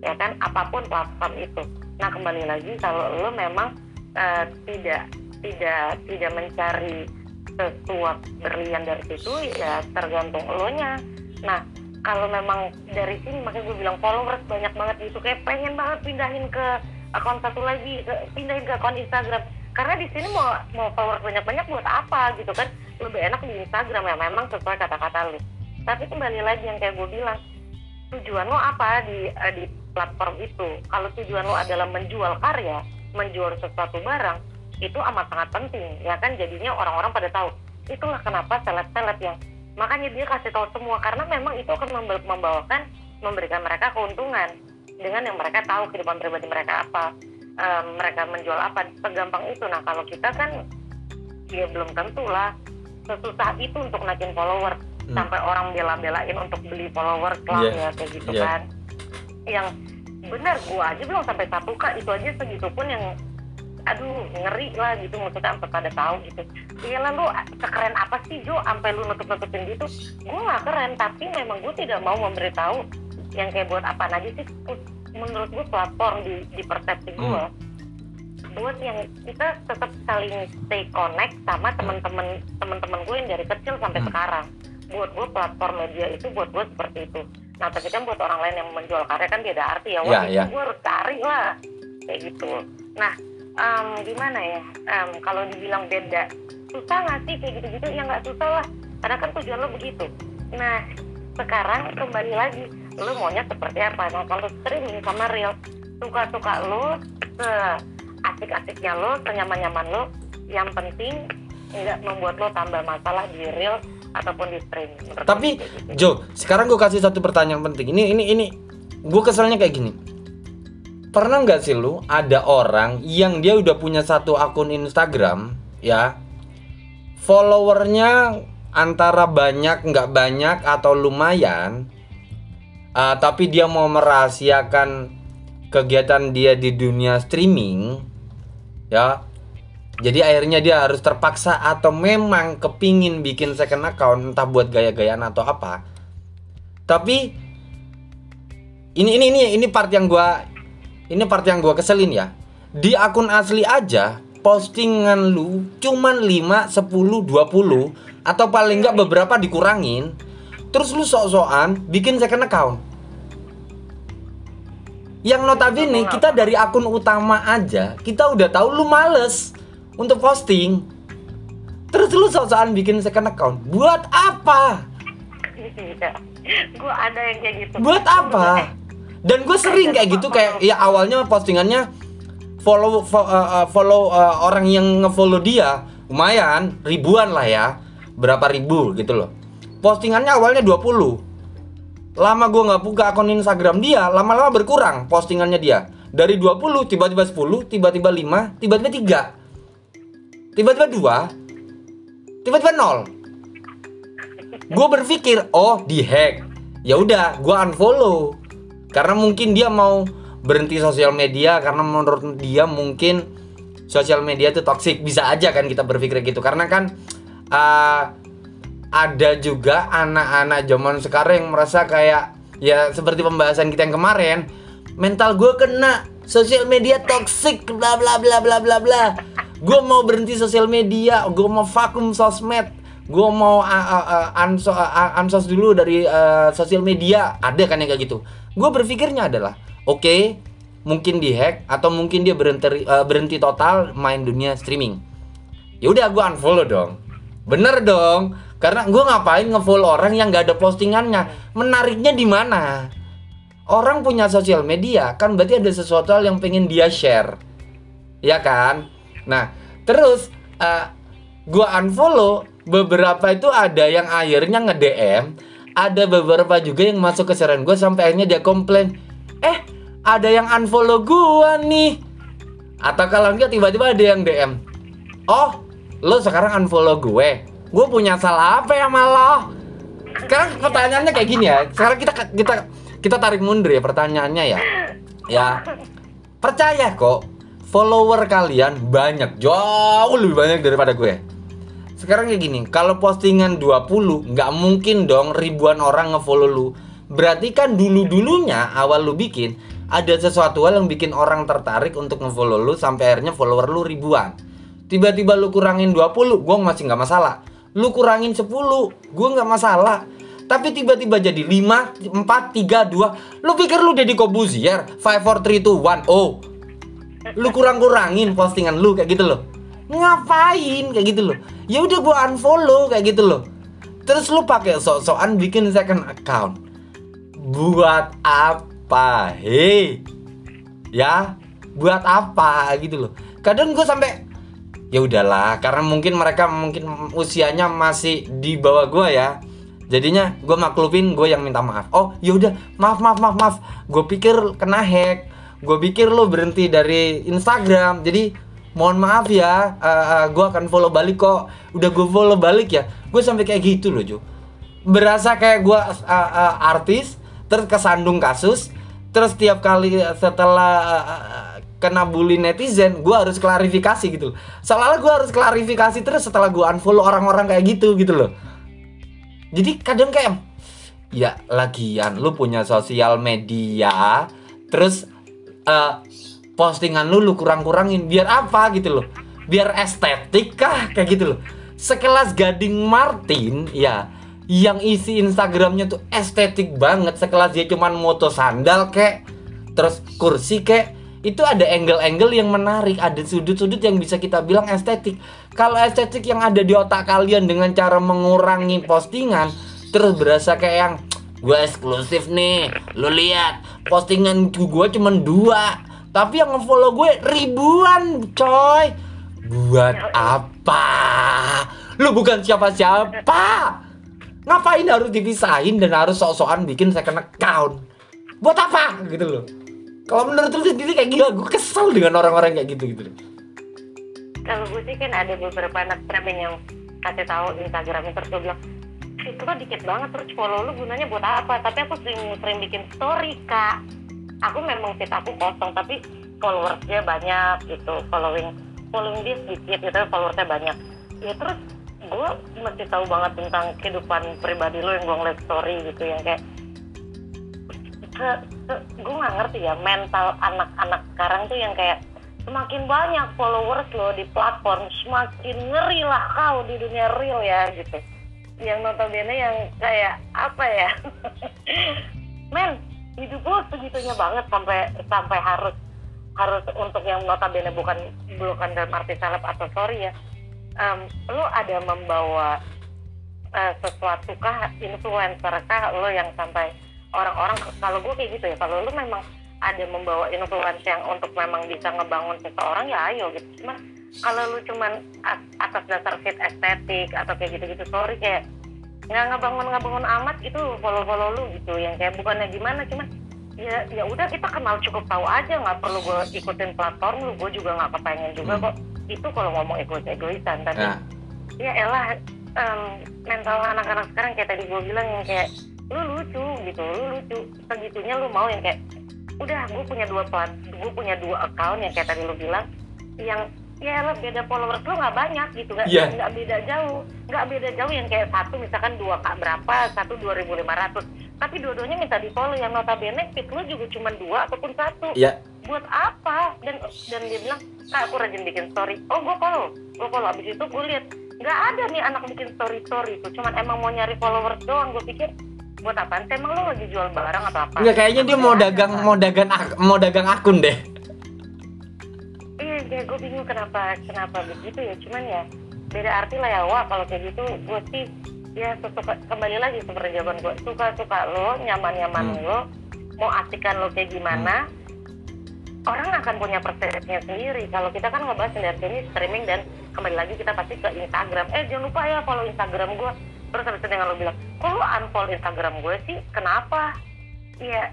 ya kan? Apa pun platform itu. Nah kembali lagi kalau lo memang uh, tidak tidak tidak mencari sesuatu berlian dari situ ya tergantung lo nya nah kalau memang dari sini makanya gue bilang followers banyak banget gitu. Kayak pengen banget pindahin ke akun satu lagi ke, pindahin ke akun Instagram. Karena di sini mau mau followers banyak banyak buat apa gitu kan? Lebih enak di Instagram ya memang sesuai kata-kata lo tapi kembali lagi yang kayak gue bilang tujuan lo apa di uh, di platform itu? Kalau tujuan lo adalah menjual karya menjual sesuatu barang itu amat sangat penting ya kan jadinya orang-orang pada tahu itulah kenapa seleb-seleb yang makanya dia kasih tahu semua karena memang itu akan membawakan memberikan mereka keuntungan dengan yang mereka tahu kehidupan pribadi mereka apa um, mereka menjual apa segampang itu nah kalau kita kan ya belum tentu lah sesusah itu untuk naikin follower hmm. sampai orang bela-belain untuk beli follower lah yeah. ya kayak gitu yeah. kan yang benar gua aja belum sampai satu kak itu aja segitu pun yang aduh ngeri lah gitu maksudnya sampai pada tahu gitu. Iya lalu keren apa sih Jo sampai lu nutup nutupin gitu? Gue nggak keren tapi memang gue tidak mau memberitahu yang kayak buat apa aja sih. Menurut gue platform di di persepsi gue hmm. buat yang kita tetap saling stay connect sama teman-teman teman-teman gue yang dari kecil sampai hmm. sekarang. Buat gue platform media itu buat gue seperti itu. Nah tapi kan buat orang lain yang menjual karya kan beda arti ya. Wah yeah, yeah. gue harus cari lah. Kayak gitu. Nah um, gimana ya um, kalau dibilang beda susah nggak sih kayak gitu-gitu ya nggak susah lah karena kan tujuan lo begitu nah sekarang kembali lagi lo maunya seperti apa nah kalau streaming sama real suka-suka lo se asik-asiknya lo senyaman-nyaman lo yang penting nggak membuat lo tambah masalah di real ataupun di streaming. Tapi gitu. Jo, sekarang gue kasih satu pertanyaan penting. Ini ini ini gue keselnya kayak gini. Pernah nggak sih lu ada orang yang dia udah punya satu akun Instagram ya, followernya antara banyak nggak banyak atau lumayan, uh, tapi dia mau merahasiakan kegiatan dia di dunia streaming, ya jadi akhirnya dia harus terpaksa atau memang kepingin bikin second account entah buat gaya-gayaan atau apa. Tapi ini ini ini ini part yang gua ini part yang gua keselin ya. Di akun asli aja postingan lu cuman 5, 10, 20 atau paling enggak beberapa dikurangin. Terus lu sok-sokan bikin second account. Yang notabene kita dari akun utama aja kita udah tahu lu males untuk posting. Terus lu sok-sokan bikin second account. Buat apa? Iya gue ada yang kayak gitu. Buat apa dan gue sering kayak gitu kayak ya awalnya postingannya follow follow, uh, uh, follow uh, orang yang ngefollow dia lumayan ribuan lah ya berapa ribu gitu loh. Postingannya awalnya 20 lama gue nggak buka akun Instagram dia lama-lama berkurang postingannya dia. Dari 20 tiba-tiba 10 tiba-tiba 5 tiba-tiba 3 tiba-tiba dua tiba-tiba nol. Gue berpikir oh di hack ya udah gue unfollow karena mungkin dia mau berhenti sosial media karena menurut dia mungkin sosial media itu toxic. Bisa aja kan kita berpikir gitu. Karena kan uh, ada juga anak-anak zaman sekarang yang merasa kayak ya seperti pembahasan kita yang kemarin mental gue kena sosial media toxic bla bla bla bla bla bla. Gue mau berhenti sosial media gue mau vakum sosmed gue mau uh, uh, uh, unso- uh, unsos dulu dari uh, sosial media. Ada kan yang kayak gitu gue berpikirnya adalah oke mungkin dihack atau mungkin dia berhenti uh, berhenti total main dunia streaming. Ya udah gue unfollow dong. Bener dong karena gue ngapain ngefollow orang yang gak ada postingannya? Menariknya di mana? Orang punya sosial media kan berarti ada sesuatu hal yang pengen dia share. Ya kan? Nah terus uh, gue unfollow beberapa itu ada yang akhirnya nge DM ada beberapa juga yang masuk ke saran gue sampai akhirnya dia komplain eh ada yang unfollow gue nih. Atau kalau enggak tiba-tiba ada yang DM oh lo sekarang unfollow gue? Gue punya salah apa ya malah sekarang pertanyaannya kayak gini ya sekarang kita kita kita tarik mundur ya pertanyaannya ya. Ya percaya kok follower kalian banyak jauh lebih banyak daripada gue sekarang kayak gini kalau postingan 20 nggak mungkin dong ribuan orang ngefollow lu. Berarti kan dulu dulunya awal lu bikin ada sesuatu hal yang bikin orang tertarik untuk ngefollow lu sampai akhirnya follower lu ribuan. Tiba-tiba lu kurangin 20 gue masih nggak masalah. Lu kurangin 10 gue nggak masalah. Tapi tiba-tiba jadi 5, 4, 3, 2 lu pikir lu Deddy Kobuzier? 5, 4, 3, 2, 1 oh. Lu kurang-kurangin postingan lu kayak gitu loh ngapain? Kayak gitu loh. Ya udah gua unfollow kayak gitu loh. Terus lu pakai sok-sokan bikin second account. Buat apa hei ya? Buat apa? Gitu loh. Kadang gue sampai ya udahlah karena mungkin mereka mungkin usianya masih di bawah gue ya. Jadinya gue maklupin gue yang minta maaf. Oh ya udah maaf maaf maaf maaf. Gue pikir kena hack. Gue pikir lo berhenti dari Instagram. Jadi mohon maaf ya uh, uh, gue akan follow balik kok. Udah gue follow balik ya. Gue sampai kayak gitu loh Ju berasa kayak gue uh, uh, artis terus kesandung kasus terus tiap kali setelah uh, kena bully netizen gue harus klarifikasi gitu loh. Seolah gue harus klarifikasi terus setelah gue unfollow orang-orang kayak gitu gitu loh. Jadi kadang kayak ya lagian lu punya sosial media terus uh, postingan lu lu kurang-kurangin. Biar apa gitu loh? Biar estetik kah? Kayak gitu loh. Sekelas Gading Martin ya yang isi Instagramnya tuh estetik banget. Sekelas dia cuman moto sandal kek terus kursi kek. Itu ada angle-angle yang menarik ada sudut-sudut yang bisa kita bilang estetik. Kalau estetik yang ada di otak kalian dengan cara mengurangi postingan terus berasa kayak yang gue eksklusif nih lu lihat. Postingan gue cuma dua tapi yang ngefollow gue ribuan coy. Buat apa? Lu bukan siapa-siapa. Ngapain harus dipisahin dan harus sok-sokan bikin second account? Buat apa? Gitu loh. Kalau menurut lu sendiri kayak gila gue kesel dengan orang-orang kayak gitu gitu kalau gue sih kan ada beberapa anak yang kasih tahu Instagramnya terus gue bilang itu kan dikit banget terus follow lu gunanya buat apa? Tapi aku sering sering bikin story kak aku memang fit aku kosong tapi followersnya banyak gitu. Following following dia sedikit gitu followersnya banyak. Ya terus gue mesti tahu banget tentang kehidupan pribadi lo yang gue ngeliat story gitu yang kayak gue nggak ngerti ya mental anak-anak sekarang tuh yang kayak semakin banyak followers lo di platform semakin ngeri lah kau di dunia real ya gitu. Yang notabene yang kayak apa ya? Men hidup lo segitunya banget sampai sampai harus harus untuk yang notabene bukan bukan dalam arti seleb atau sorry ya. Um, lo ada membawa uh, sesuatu kah influencer kah lo yang sampai orang-orang kalau gue kayak gitu ya kalau lo memang ada membawa influence yang untuk memang bisa ngebangun seseorang ya ayo gitu. Cuma kalau lu cuman atas dasar fit estetik atau kayak gitu-gitu sorry kayak nggak ngebangun ngebangun amat itu follow follow lu gitu yang kayak bukannya gimana cuman ya ya udah kita kenal cukup tahu aja nggak perlu gue ikutin platform lu gue juga nggak kepengen juga kok itu kalau ngomong egois egoisan tapi Nah. ya elah em, mental anak-anak sekarang kayak tadi gue bilang yang kayak lu lucu gitu lu lucu segitunya lu mau yang kayak udah gue punya dua plat gue punya dua account yang kayak tadi lu bilang yang ya lah beda followers lu nggak banyak gitu. Nggak Iya. nggak beda jauh. Nggak beda jauh yang kayak satu misalkan dua kak berapa satu dua ribu lima ratus. Tapi dua-duanya minta di follow yang notabene feed lu juga cuma dua ataupun satu. Ya buat apa? Dan dan dia bilang kak aku rajin bikin story. Oh gue follow. Gue follow. Abis itu gue lihat nggak ada nih anak bikin story story itu. Cuman emang mau nyari followers doang. Gue pikir buat apaan sih? Emang lo lagi jual barang atau apa? Enggak kayaknya dia mau dagang mau dagang mau dagang akun deh. Ya gue bingung kenapa kenapa begitu ya. Cuman ya beda arti lah ya. Wah kalau kayak gitu gue sih ya suka kembali lagi seperti jawaban gue suka suka lo nyaman nyaman Hmm. lo mau asikan lo kayak gimana orang akan punya persepsinya sendiri. Kalau kita kan ngebahas lihat ini streaming dan kembali lagi kita pasti ke Instagram. Eh jangan lupa ya follow Instagram gue terus habis itu dengan lo bilang kok lo unfollow Instagram gue sih? Kenapa? Ya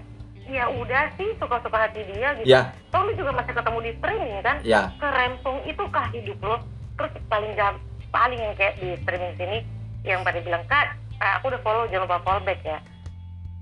ya udah sih suka-suka hati dia gitu Ya, Toh lu juga masih ketemu di streaming kan? ya. Kerempong itu kah hidup lo? Terus paling jam, paling yang kayak di streaming sini yang pada bilang kak, eh, aku udah follow jangan lupa follow back ya.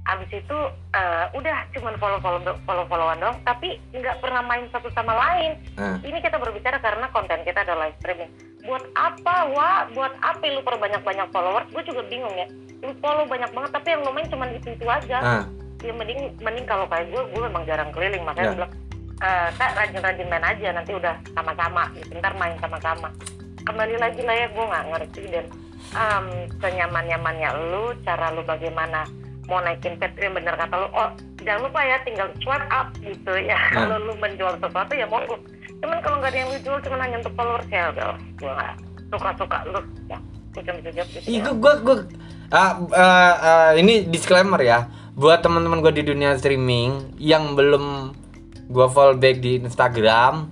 Abis itu eh, udah cuman follow follow follow followan dong, tapi nggak pernah main satu sama lain. Nah, Ini kita berbicara karena konten kita adalah live streaming. Buat apa, Wah? Buat apa lu perbanyak banyak followers? Gue juga bingung ya. Lu follow banyak banget, tapi yang lu main cuma itu itu aja nah, ya mending mending kalau kayak gue gue memang jarang keliling makanya Ya. gue bilang "Eh, kak rajin-rajin main aja nanti udah sama-sama gitu ntar main sama-sama kembali lagi lah ya gue nggak ngerti dan um, senyaman-nyamannya lu cara lu bagaimana mau naikin pet yang bener kata lu oh jangan lupa ya tinggal swipe up gitu ya Nah. kalau lu menjual sesuatu ya mau cuman kalau nggak ada yang lu jual cuma hanya untuk followers ya udah gue nggak suka-suka lu ya gue cuma bisa jawab gitu ya. gue gue gue ah, ah, ah, ini disclaimer ya buat teman-teman gue di dunia streaming yang belum gue follow back di Instagram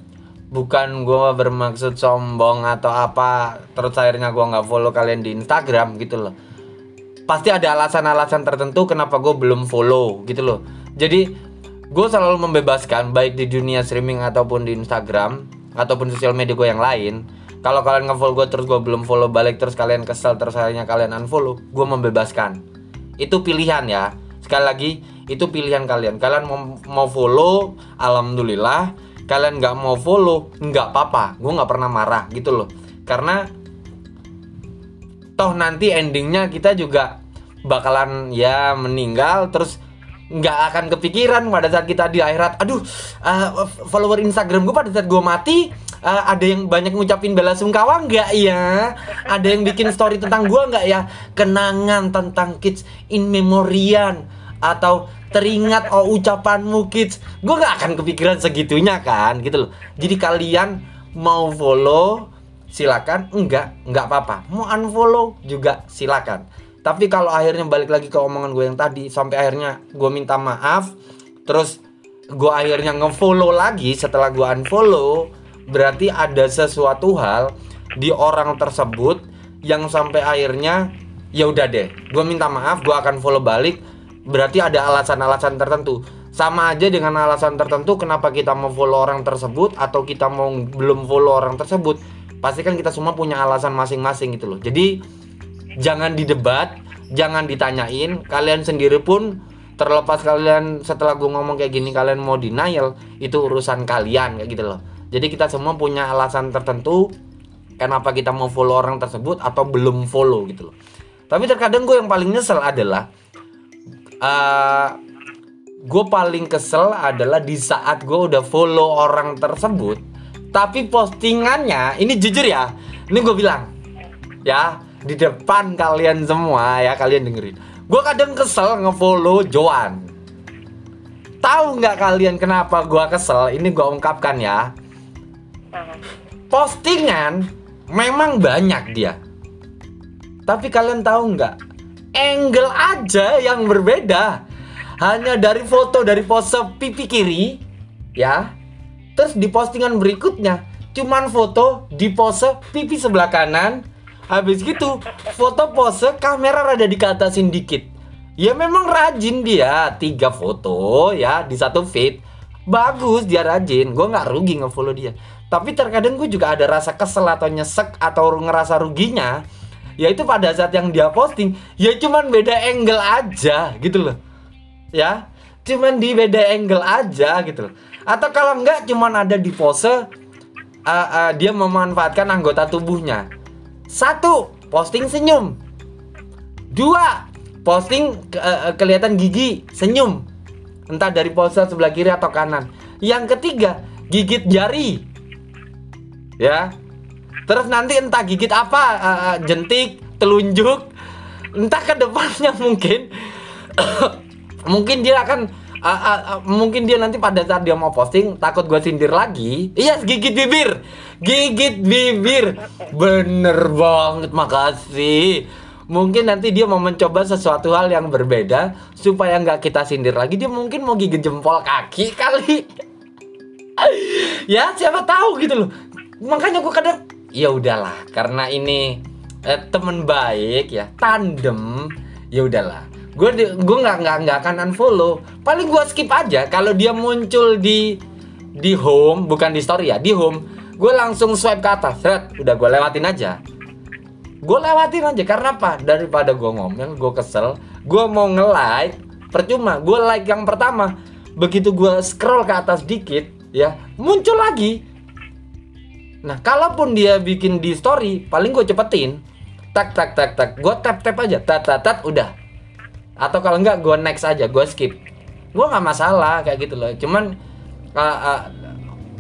bukan gue bermaksud sombong atau apa terus akhirnya gue nggak follow kalian di Instagram gitu loh. Pasti ada alasan-alasan tertentu kenapa gue belum follow gitu loh. Jadi gue selalu membebaskan baik di dunia streaming ataupun di Instagram ataupun sosial media gue yang lain kalau kalian nge-follow gue terus gue belum follow balik terus kalian kesel terus akhirnya kalian unfollow gue membebaskan. Itu pilihan ya sekali lagi itu pilihan kalian. Kalian mau, mau follow alhamdulillah. Kalian nggak mau follow nggak apa-apa. Gue nggak pernah marah gitu loh. Karena toh nanti endingnya kita juga bakalan ya meninggal terus nggak akan kepikiran pada saat kita di akhirat. Aduh uh, follower Instagram gue pada saat gue mati uh, ada yang banyak ngucapin bela sungkawa nggak? Ya ada yang bikin story tentang gue nggak? Ya kenangan tentang kids in memoriam atau teringat oh ucapanmu kids. Gue nggak akan kepikiran segitunya kan gitu loh. Jadi kalian mau follow silakan. Enggak enggak apa-apa. Mau unfollow juga silakan. Tapi kalau akhirnya balik lagi ke omongan gue yang tadi sampai akhirnya gue minta maaf terus gue akhirnya ngefollow lagi setelah gue unfollow berarti ada sesuatu hal di orang tersebut yang sampai akhirnya ya udah deh gue minta maaf gue akan follow balik. Berarti ada alasan-alasan tertentu. Sama aja dengan alasan tertentu kenapa kita mau follow orang tersebut atau kita mau belum follow orang tersebut pasti kan kita semua punya alasan masing-masing gitu loh. Jadi jangan didebat jangan ditanyain. Kalian sendiri pun terlepas kalian setelah gue ngomong kayak gini kalian mau denial itu urusan kalian kayak gitu loh jadi kita semua punya alasan tertentu kenapa kita mau follow orang tersebut atau belum follow gitu loh. Tapi terkadang gue yang paling nyesel adalah gue paling kesel adalah di saat gue udah follow orang tersebut tapi postingannya ini jujur ya ini gue bilang ya di depan kalian semua ya kalian dengerin. Gue kadang kesel ngefollow Joan. Tahu nggak kalian kenapa gue kesel? Ini gue ungkapkan ya postingan memang banyak dia. Tapi kalian tahu nggak? Angle aja yang berbeda. Hanya dari foto dari pose pipi kiri ya. Terus di postingan berikutnya cuman foto di pose pipi sebelah kanan. Habis gitu foto pose kamera rada dikatasin dikit. Ya memang rajin dia tiga foto ya di satu feed. Bagus dia rajin gue nggak rugi ngefollow dia tapi terkadang gue juga ada rasa kesel atau nyesek atau ngerasa ruginya yaitu pada saat yang dia posting ya cuman beda angle aja gitu loh. Ya cuman di beda angle aja gitu loh. Atau kalau enggak cuman ada di pose uh, uh, dia memanfaatkan anggota tubuhnya. Satu posting senyum. Dua posting eh, kelihatan gigi senyum. Entah dari pose sebelah kiri atau kanan. Yang ketiga gigit jari ya. Terus nanti entah gigit apa eh, jentik telunjuk entah ke depannya mungkin. Mungkin dia akan ah, ah, ah, mungkin dia nanti pada saat dia mau posting takut gue sindir lagi. Iya gigit bibir. Gigit bibir. Bener banget makasih. Mungkin nanti dia mau mencoba sesuatu hal yang berbeda supaya nggak kita sindir lagi. Dia mungkin mau gigit jempol kaki kali. Ya siapa tahu gitu loh makanya gue kadang ya udahlah karena ini eh, temen baik ya tandem ya udahlah. Gue gue nggak nggak nggak akan unfollow. Paling gue skip aja. Kalau dia muncul di di home bukan di story ya di home gue langsung swipe ke atas. Seret, udah gue lewatin aja. Gue lewatin aja karena apa? Daripada gue ngomel gue kesel gue mau nge like percuma gue like yang pertama. Begitu gue scroll ke atas dikit ya muncul lagi nah kalaupun dia bikin di story paling gue cepetin. Tak tak tak tak. Gue tap tap aja. Tat tat tat udah. Atau kalau enggak gue next aja. Gue skip. Gue nggak masalah kayak gitu loh. Cuman uh, uh,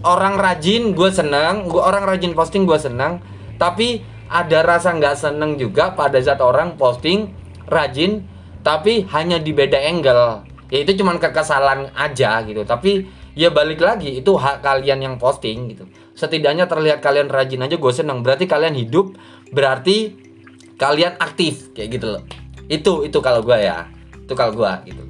orang rajin gue seneng. Gue orang rajin posting gue seneng. Tapi ada rasa nggak seneng juga pada saat orang posting rajin tapi hanya di beda angle. Ya itu cuman kekesalan aja gitu. Tapi ya balik lagi itu hak kalian yang posting gitu setidaknya terlihat kalian rajin aja gue seneng. Berarti kalian hidup berarti kalian aktif kayak gitu loh. Itu itu kalau gue ya. Itu kalau gue gitu.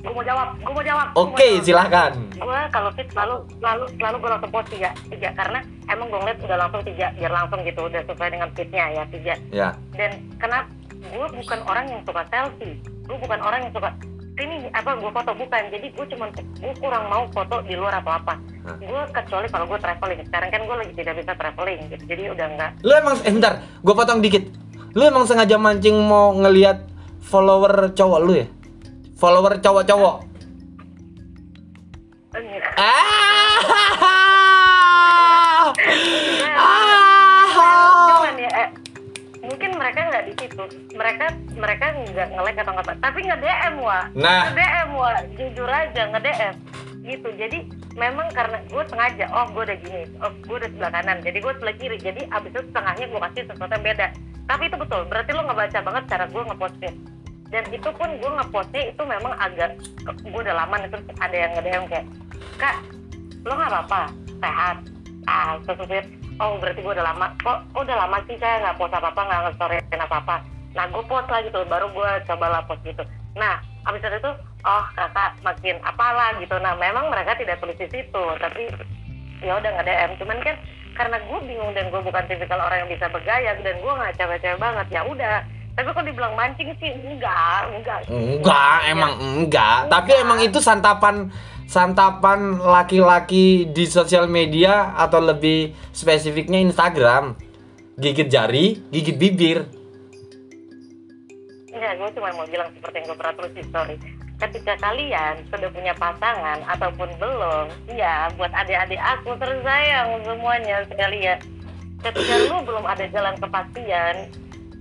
Gue mau jawab gue mau jawab oke jawab. silahkan. Gue kalau fit selalu selalu selalu gue langsung post tiga tiga. Karena emang gue ngeliat udah langsung tiga biar langsung gitu udah sesuai dengan fitnya ya tiga. Ya. Dan kenapa gue bukan orang yang suka selfie. Gue bukan orang yang suka sini apa gue foto? Bukan. Jadi gue cuma gue kurang mau foto di luar apa apa. Hah. gue kecuali kalau gue traveling. Sekarang kan gue lagi tidak bisa traveling gitu. Jadi udah enggak lu emang eh bentar. Gue potong dikit. Lu emang sengaja mancing mau ngelihat follower cowok lu ya? Follower cowok-cowok? Ah! Ah ya eh, mungkin mereka nggak di situ. Mereka mereka nggak nge-like atau nggak apa tapi nge DM wa. Nah. nge DM wa. Jujur aja nge DM gitu. Jadi memang karena gue sengaja oh gue udah gini oh gue udah sebelah kanan. Jadi gue sebelah kiri. Jadi abis itu setengahnya gue kasih sesuatu yang beda. Tapi itu betul berarti lo ngebaca banget cara gue ngepostnya dan itu pun gue ngepostnya itu memang agak gue udah lama terus ada yang nge-DM kayak kak lo nggak apa-apa? Sehat. Ah terus, oh berarti gue udah lama. Kok kok udah lama sih saya nggak post apa apa nggak nge-storyin apa apa nah gue post lah gitu baru gue coba lah post gitu. Nah abis itu oh kakak makin apalah gitu. Nah memang mereka tidak tulis di situ tapi ya udah nggak DM cuman kan karena gue bingung dan gue bukan tipikal orang yang bisa bergaya dan gue nggak cewek-cewek banget ya udah. Tapi kok dibilang mancing sih? Enggak enggak. Enggak emang enggak. Tapi emang itu santapan santapan laki-laki di sosial media atau lebih spesifiknya Instagram. Gigit jari gigit bibir Enggak, gue cuma mau bilang seperti yang gue pernah tulis di story. Ketika kalian sudah punya pasangan ataupun belum, iya buat adik-adik aku tersayang semuanya sekalian. Ketika lu belum ada jalan kepastian,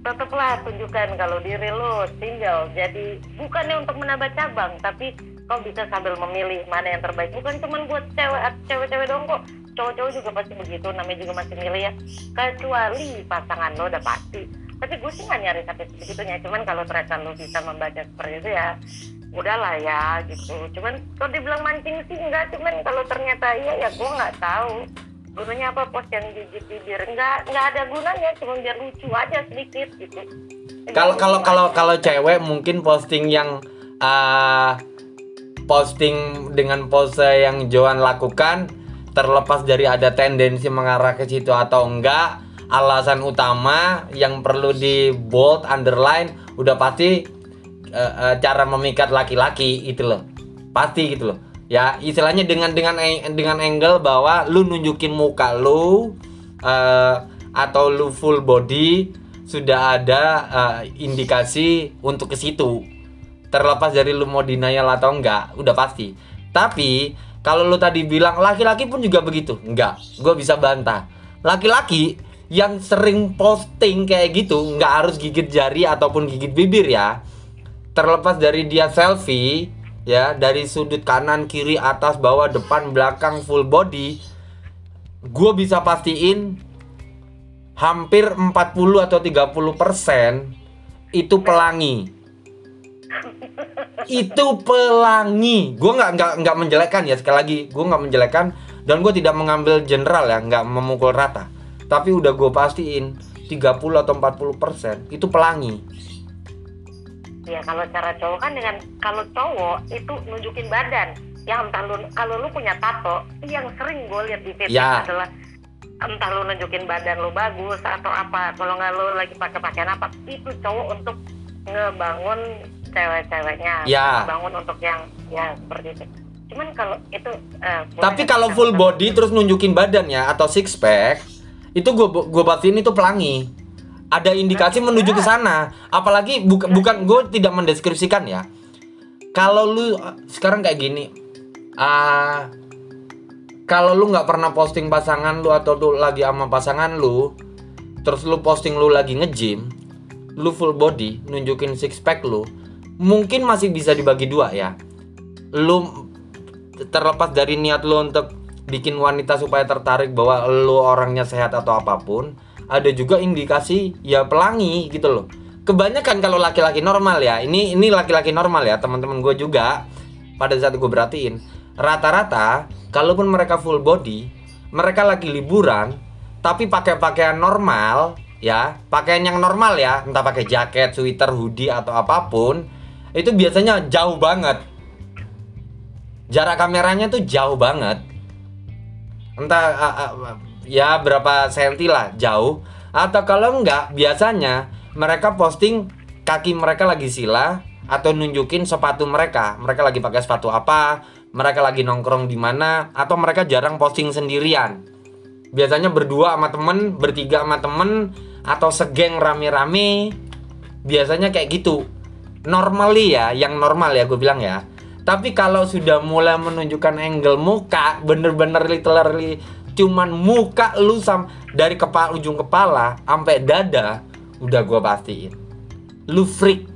tetaplah tunjukkan kalau diri lu single. Jadi bukannya untuk menambah cabang, tapi kau bisa sambil memilih mana yang terbaik. Bukan cuma buat cewek cewek-cewek dong kok. Cowok-cowok juga pasti begitu, namanya juga masih milih ya. Kecuali pasangan lo udah pasti. Tapi gue sih nggak nyari sampai sebegitunya cuman kalau ternyata lo bisa membaca seperti itu ya udahlah ya gitu. Cuman kalau dibilang mancing sih enggak cuman kalau ternyata iya ya gue nggak tahu. Gunanya apa? Post yang gigit bibir. Enggak nggak ada gunanya. Cuma biar lucu aja sedikit gitu. Kalau kalau kalau kalau cewek mungkin posting yang ah, posting dengan pose yang Joan lakukan terlepas dari ada tendensi mengarah ke situ atau enggak alasan utama yang perlu di bold underline udah pasti eh, eh, cara memikat laki-laki itu loh. Pasti gitu loh. Ya istilahnya dengan dengan dengan angle bahwa lu nunjukin muka lu eh, atau lu full body sudah ada eh, indikasi untuk ke situ terlepas dari lu mau denial atau enggak udah pasti. Tapi kalau lu tadi bilang laki-laki pun juga begitu. Enggak gue bisa bantah. Laki-laki yang sering posting kayak gitu nggak harus gigit jari ataupun gigit bibir ya. Terlepas dari dia selfie ya dari sudut kanan kiri atas bawah depan belakang full body gue bisa pastiin hampir 40 atau 30 persen itu pelangi itu pelangi. Gue nggak nggak nggak menjelekkan ya sekali lagi. Gue nggak menjelekkan dan gue tidak mengambil general ya nggak memukul rata. Tapi udah gue pastiin 30 atau 40 persen itu pelangi. Ya kalau cara cowok kan dengan kalau cowok itu nunjukin badan. Yang entah lu kalau lu punya tato yang sering gue lihat di titik Ya. adalah entah lu nunjukin badan lu bagus atau apa. Kalau nggak lu lagi pakai pakaian apa itu cowok untuk ngebangun cewek-ceweknya Ya. bangun untuk yang ya seperti itu. Cuman kalau itu eh, tapi kalau full body terus nunjukin badannya atau six pack itu gue gue pastiin itu pelangi. Ada indikasi menuju ke sana. Apalagi bukan bukan gue tidak mendeskripsikan ya. Kalau lu sekarang kayak gini ah kalau lu nggak pernah posting pasangan lu atau lu lagi sama pasangan lu terus lu posting lu lagi nge-gym lu full body nunjukin six pack lu mungkin masih bisa dibagi dua ya. Lu terlepas dari niat lu untuk bikin wanita supaya tertarik bahwa lu orangnya sehat atau apa pun ada juga indikasi ya pelangi gitu loh. Kebanyakan kalau laki-laki normal ya ini ini laki-laki normal ya teman-teman gue juga pada saat gue berhatiin rata-rata kalaupun mereka full body mereka lagi liburan tapi pakai pakaian normal ya pakaian yang normal ya entah pakai jaket sweater hoodie atau apa pun itu biasanya jauh banget. Jarak kameranya tuh jauh banget. Entah ah, ah, ya berapa senti lah jauh. Atau kalau enggak biasanya mereka posting kaki mereka lagi sila atau nunjukin sepatu mereka. Mereka lagi pakai sepatu apa mereka lagi nongkrong di mana atau mereka jarang posting sendirian. Biasanya berdua sama temen bertiga sama temen atau segeng rame-rame. Biasanya kayak gitu normally ya yang normal ya gue bilang ya. Tapi kalau sudah mulai menunjukkan angle muka bener-bener literally cuman muka lu sam dari kepala ujung kepala sampai dada udah gue pastiin. Lu freak.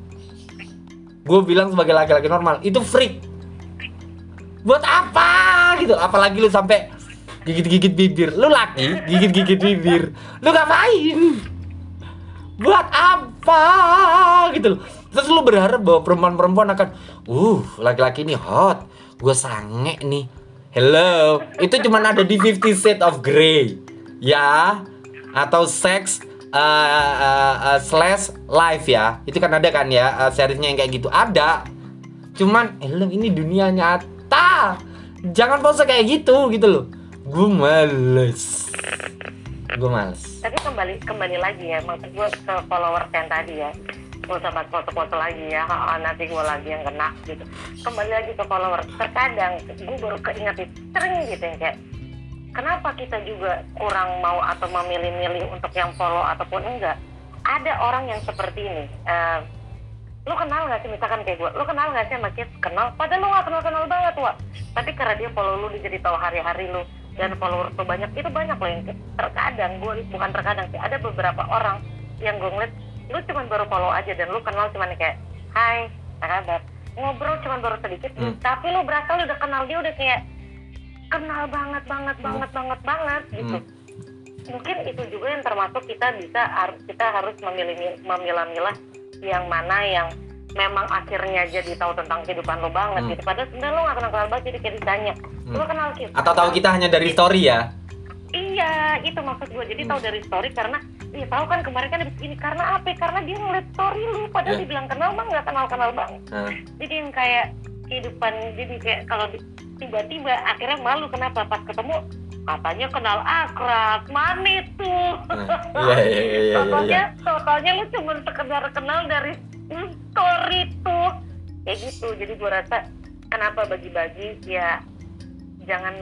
Gue bilang sebagai laki-laki normal itu freak. Buat apa? gitu. Apalagi lu sampai gigit-gigit bibir. Lu laki gigit-gigit bibir. Lu ngapain? Buat apa? gitu loh terus lu berharap bahwa perempuan-perempuan akan uh laki-laki ini hot gue sange nih. Hello itu cuman ada di 50 Shades of Grey ya. Atau sex uh, uh, uh, slash live ya. Itu kan ada kan ya uh, seriesnya yang kayak gitu. Ada. Cuman hello ini dunia nyata. Jangan pose kayak gitu gitu loh. Gue males. Gue males. Tapi kembali kembali lagi ya maksud gue ke followers yang tadi ya gue sama foto-foto lagi ya. Ha, nanti gue lagi yang kena gitu. Kembali lagi ke followers terkadang gue baru keinget itu. Sering gitu yang kayak kenapa kita juga kurang mau atau memilih-milih untuk yang follow ataupun enggak? Ada orang yang seperti ini Eh, lu kenal nggak sih? Misalkan kayak gue lu kenal nggak sih sama Kit kenal. Padahal lu nggak kenal kenal banget wa tapi karena dia follow lu jadi tahu hari-hari lu dan followers lu banyak itu banyak loh yang terkadang gue bukan terkadang sih ada beberapa orang yang gue ngeliat lu cuman baru follow aja dan lu kenal cuman kayak hai apa kabar ngobrol cuman baru sedikit Hmm. tapi lu berasa lu udah kenal dia udah kayak kenal banget banget banget banget banget gitu Hmm. mungkin itu juga yang termasuk kita bisa kita harus memilih memilah-milah yang mana yang memang akhirnya jadi tahu tentang kehidupan lo banget Hmm. gitu padahal sebenarnya lo gak kenal kenal banget jadi kayak ditanya Hmm. lo kenal kita atau tahu kita hanya dari story ya iya itu maksud gue jadi tahu dari story karena iya tahu kan kemarin kan habis ini karena apa? Karena dia ngeliat story lu padahal Ya. dibilang kenal mah nggak kenal kenal banget. Nah, jadi yang kayak kehidupan jadi kayak kalau tiba-tiba akhirnya malu kenapa? Pas ketemu katanya kenal akrab mana itu nah, iya iya iya iya, totalnya iya. totalnya lu cuma sekedar kenal dari story tuh. Kayak gitu jadi gue rasa kenapa bagi-bagi ya jangan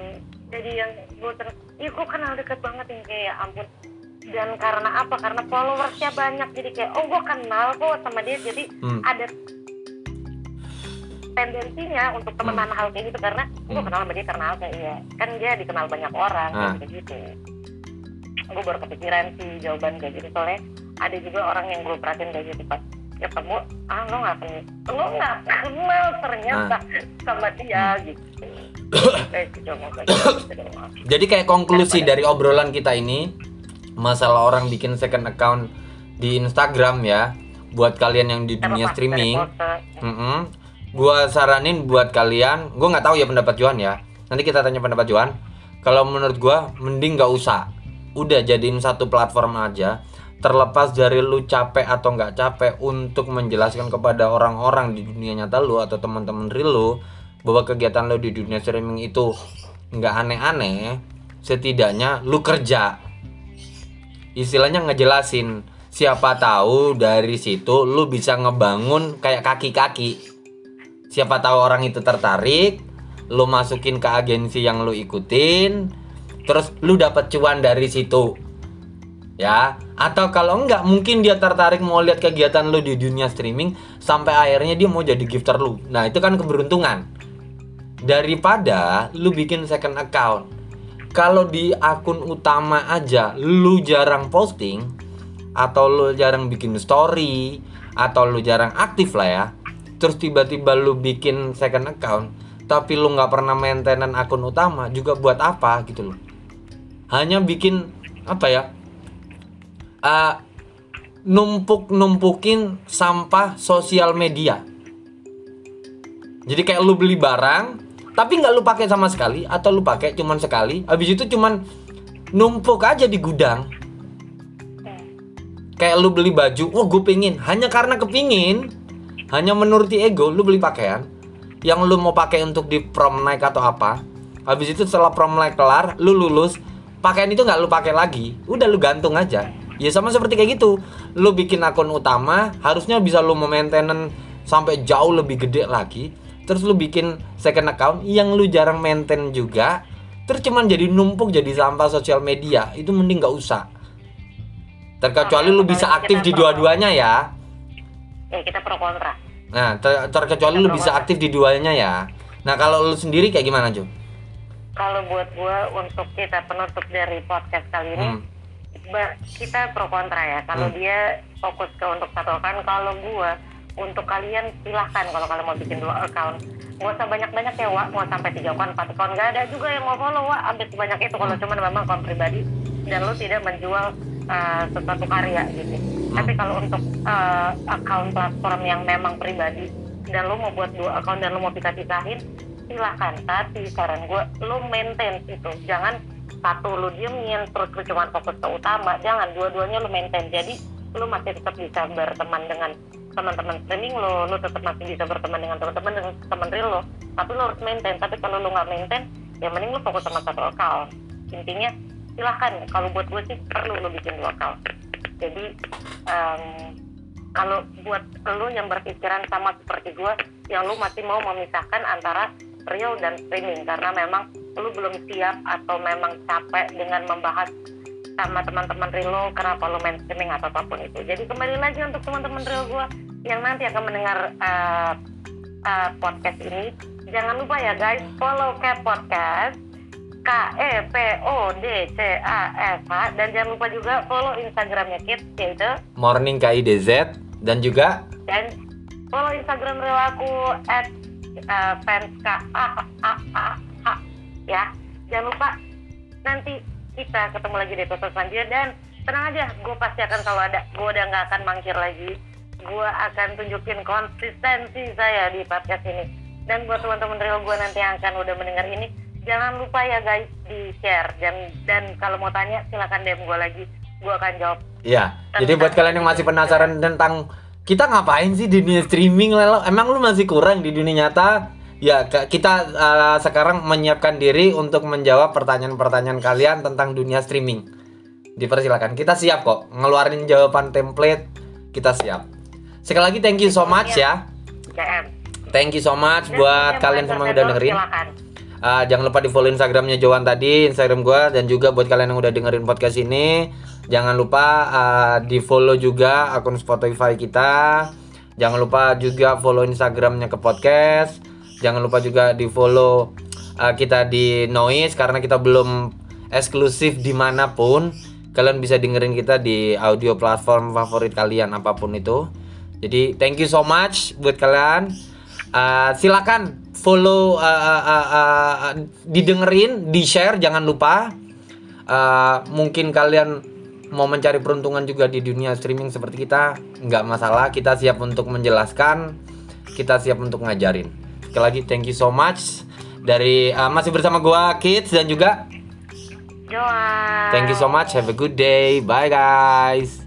jadi yang gue terus iya gue kenal deket banget yang kayak ya ampun dan karena apa? Karena followersnya banyak. Jadi kayak oh gue kenal kok sama dia. Jadi Hmm. ada tendensinya untuk temenan hal kayak gitu. Karena gue Hmm. kenal sama dia karena apa? Iya. Kan dia dikenal banyak orang Ah. kayak gitu gue baru kepikiran sih jawaban kayak gitu. Soalnya ada juga orang yang gue perhatiin kayak gitu pas ketemu ah lo nggak kenal lo nggak kenal ternyata sama dia gitu. Kayak gitu, kayak gitu. Jadi kayak konklusi dari obrolan kita ini masalah orang bikin second account di Instagram ya. Buat kalian yang di dunia streaming, pose, mm gua saranin buat kalian, gua nggak tahu ya pendapat Johan ya. Nanti kita tanya pendapat Johan. Kalau menurut gua mending nggak usah. Udah jadiin satu platform aja. Terlepas dari lu capek atau nggak capek untuk menjelaskan kepada orang-orang di dunia nyata lu atau teman-teman real lu bahwa kegiatan lu di dunia streaming itu nggak aneh-aneh, setidaknya lu kerja. Istilahnya ngejelasin siapa tahu dari situ lu bisa ngebangun kayak kaki-kaki. Siapa tahu orang itu tertarik lu masukin ke agensi yang lu ikutin terus lu dapat cuan dari situ. Ya atau kalau enggak mungkin dia tertarik mau lihat kegiatan lu di dunia streaming sampai akhirnya dia mau jadi gifter lu. Nah itu kan keberuntungan. Daripada lu bikin second account kalau di akun utama aja lu jarang posting atau lu jarang bikin story atau lu jarang aktif lah ya terus tiba-tiba lu bikin second account tapi lu nggak pernah maintenance akun utama juga buat apa gitu loh. Hanya bikin apa ya Ah, numpuk numpukin sampah sosial media. Jadi kayak lu beli barang tapi nggak lu pakai sama sekali atau lu pakai cuman sekali habis itu cuman numpuk aja di gudang. Kayak lu beli baju wah gue pingin. Hanya karena kepingin hanya menuruti ego lu beli pakaian yang lu mau pakai untuk di prom night atau apa. Habis itu setelah prom night kelar lu lulus pakaian itu nggak lu pakai lagi. Udah lu gantung aja. Ya sama seperti kayak gitu. Lu bikin akun utama harusnya bisa lu maintenance sampai jauh lebih gede lagi terus lu bikin second account yang lu jarang maintain juga terus cuman jadi numpuk jadi sampah sosial media itu mending nggak usah terkecuali lu bisa aktif di dua-duanya ya ya kita pro kontra Nah, ter- terkecuali lu bisa aktif di duanya ya. Nah, kalau lu sendiri kayak gimana, Jo? kalau buat gue untuk kita penutup dari podcast kali ini Hmm. kita pro kontra ya kalau Hmm. dia fokus ke untuk satu account kalau gue untuk kalian silahkan kalau kalian mau bikin dua account. Nggak usah banyak-banyak ya Wak. Mau sampai tiga account empat account. Nggak ada juga yang mau follow Wak. Ambil sebanyak itu kalau cuman memang account pribadi dan lu tidak menjual uh, sesuatu karya gitu. Hmm. tapi kalau untuk uh, account platform yang memang pribadi dan lu mau buat dua account dan lu mau pisah-pisahin silahkan. Tapi saran gue lu maintain itu. Jangan satu lu diemin terus lu cuma fokus ke utama. Jangan dua-duanya lu maintain. Jadi lu masih tetap bisa berteman dengan teman-teman streaming lo, lu tetap masih bisa berteman dengan teman-teman dengan teman real lo, tapi lu harus maintain. Tapi kalau lu nggak maintain, ya mending lu fokus sama satu account. Intinya silahkan. Kalau buat gue sih perlu lu bikin account. Jadi em, kalau buat lu yang berpikiran sama seperti gue, yang lu masih mau memisahkan antara real dan streaming karena memang lu belum siap atau memang capek dengan membahas sama teman-teman real lo kenapa lo main streaming atau apa pun itu. Jadi kembali lagi untuk teman-teman real gue yang nanti akan mendengar uh, uh, podcast ini, jangan lupa ya guys follow Cat Podcast K E P O D C A S H dan jangan lupa juga follow Instagramnya Kit yaitu Morning KIDZ dan juga dan follow Instagram real aku at uh, fans K A A A A ya jangan lupa nanti kita ketemu lagi di episode selanjutnya. Dan tenang aja gue pasti akan selalu ada. Gue udah nggak akan mangkir lagi. Gue akan tunjukin konsistensi saya di podcast ini. Dan buat teman-teman real gue nanti yang akan udah mendengar ini jangan lupa ya guys di share dan dan kalau mau tanya silakan DM gue lagi. Gue akan jawab. Ya. Jadi buat kalian yang masih penasaran tentang kita ngapain sih di dunia streaming Lelo? Emang lu masih kurang di dunia nyata? Ya, kita uh, sekarang menyiapkan diri untuk menjawab pertanyaan-pertanyaan kalian tentang dunia streaming. Dipersilakan. Kita siap kok ngeluarin jawaban template. Kita siap. Sekali lagi thank you so much ya. Thank you so much buat yang kalian semua yang udah dengerin. Ah, jangan lupa di follow Instagramnya Johan tadi, Instagram gua dan juga buat kalian yang udah dengerin podcast ini, jangan lupa ah, di follow juga akun Spotify kita. Jangan lupa juga follow Instagramnya ke podcast. Jangan lupa juga di follow ah, kita di Noise karena kita belum eksklusif di mana pun. kalian bisa dengerin kita di audio platform favorit kalian apa pun itu. Jadi thank you so much buat kalian. Uh, silakan follow uh, uh, uh, uh, didengerin di share jangan lupa. Uh, mungkin kalian mau mencari peruntungan juga di dunia streaming seperti kita nggak masalah. Kita siap untuk menjelaskan kita siap untuk ngajarin sekali lagi thank you so much. Dari uh, masih bersama gua Kids dan juga Joa. thank you so much. Have a good day. Bye guys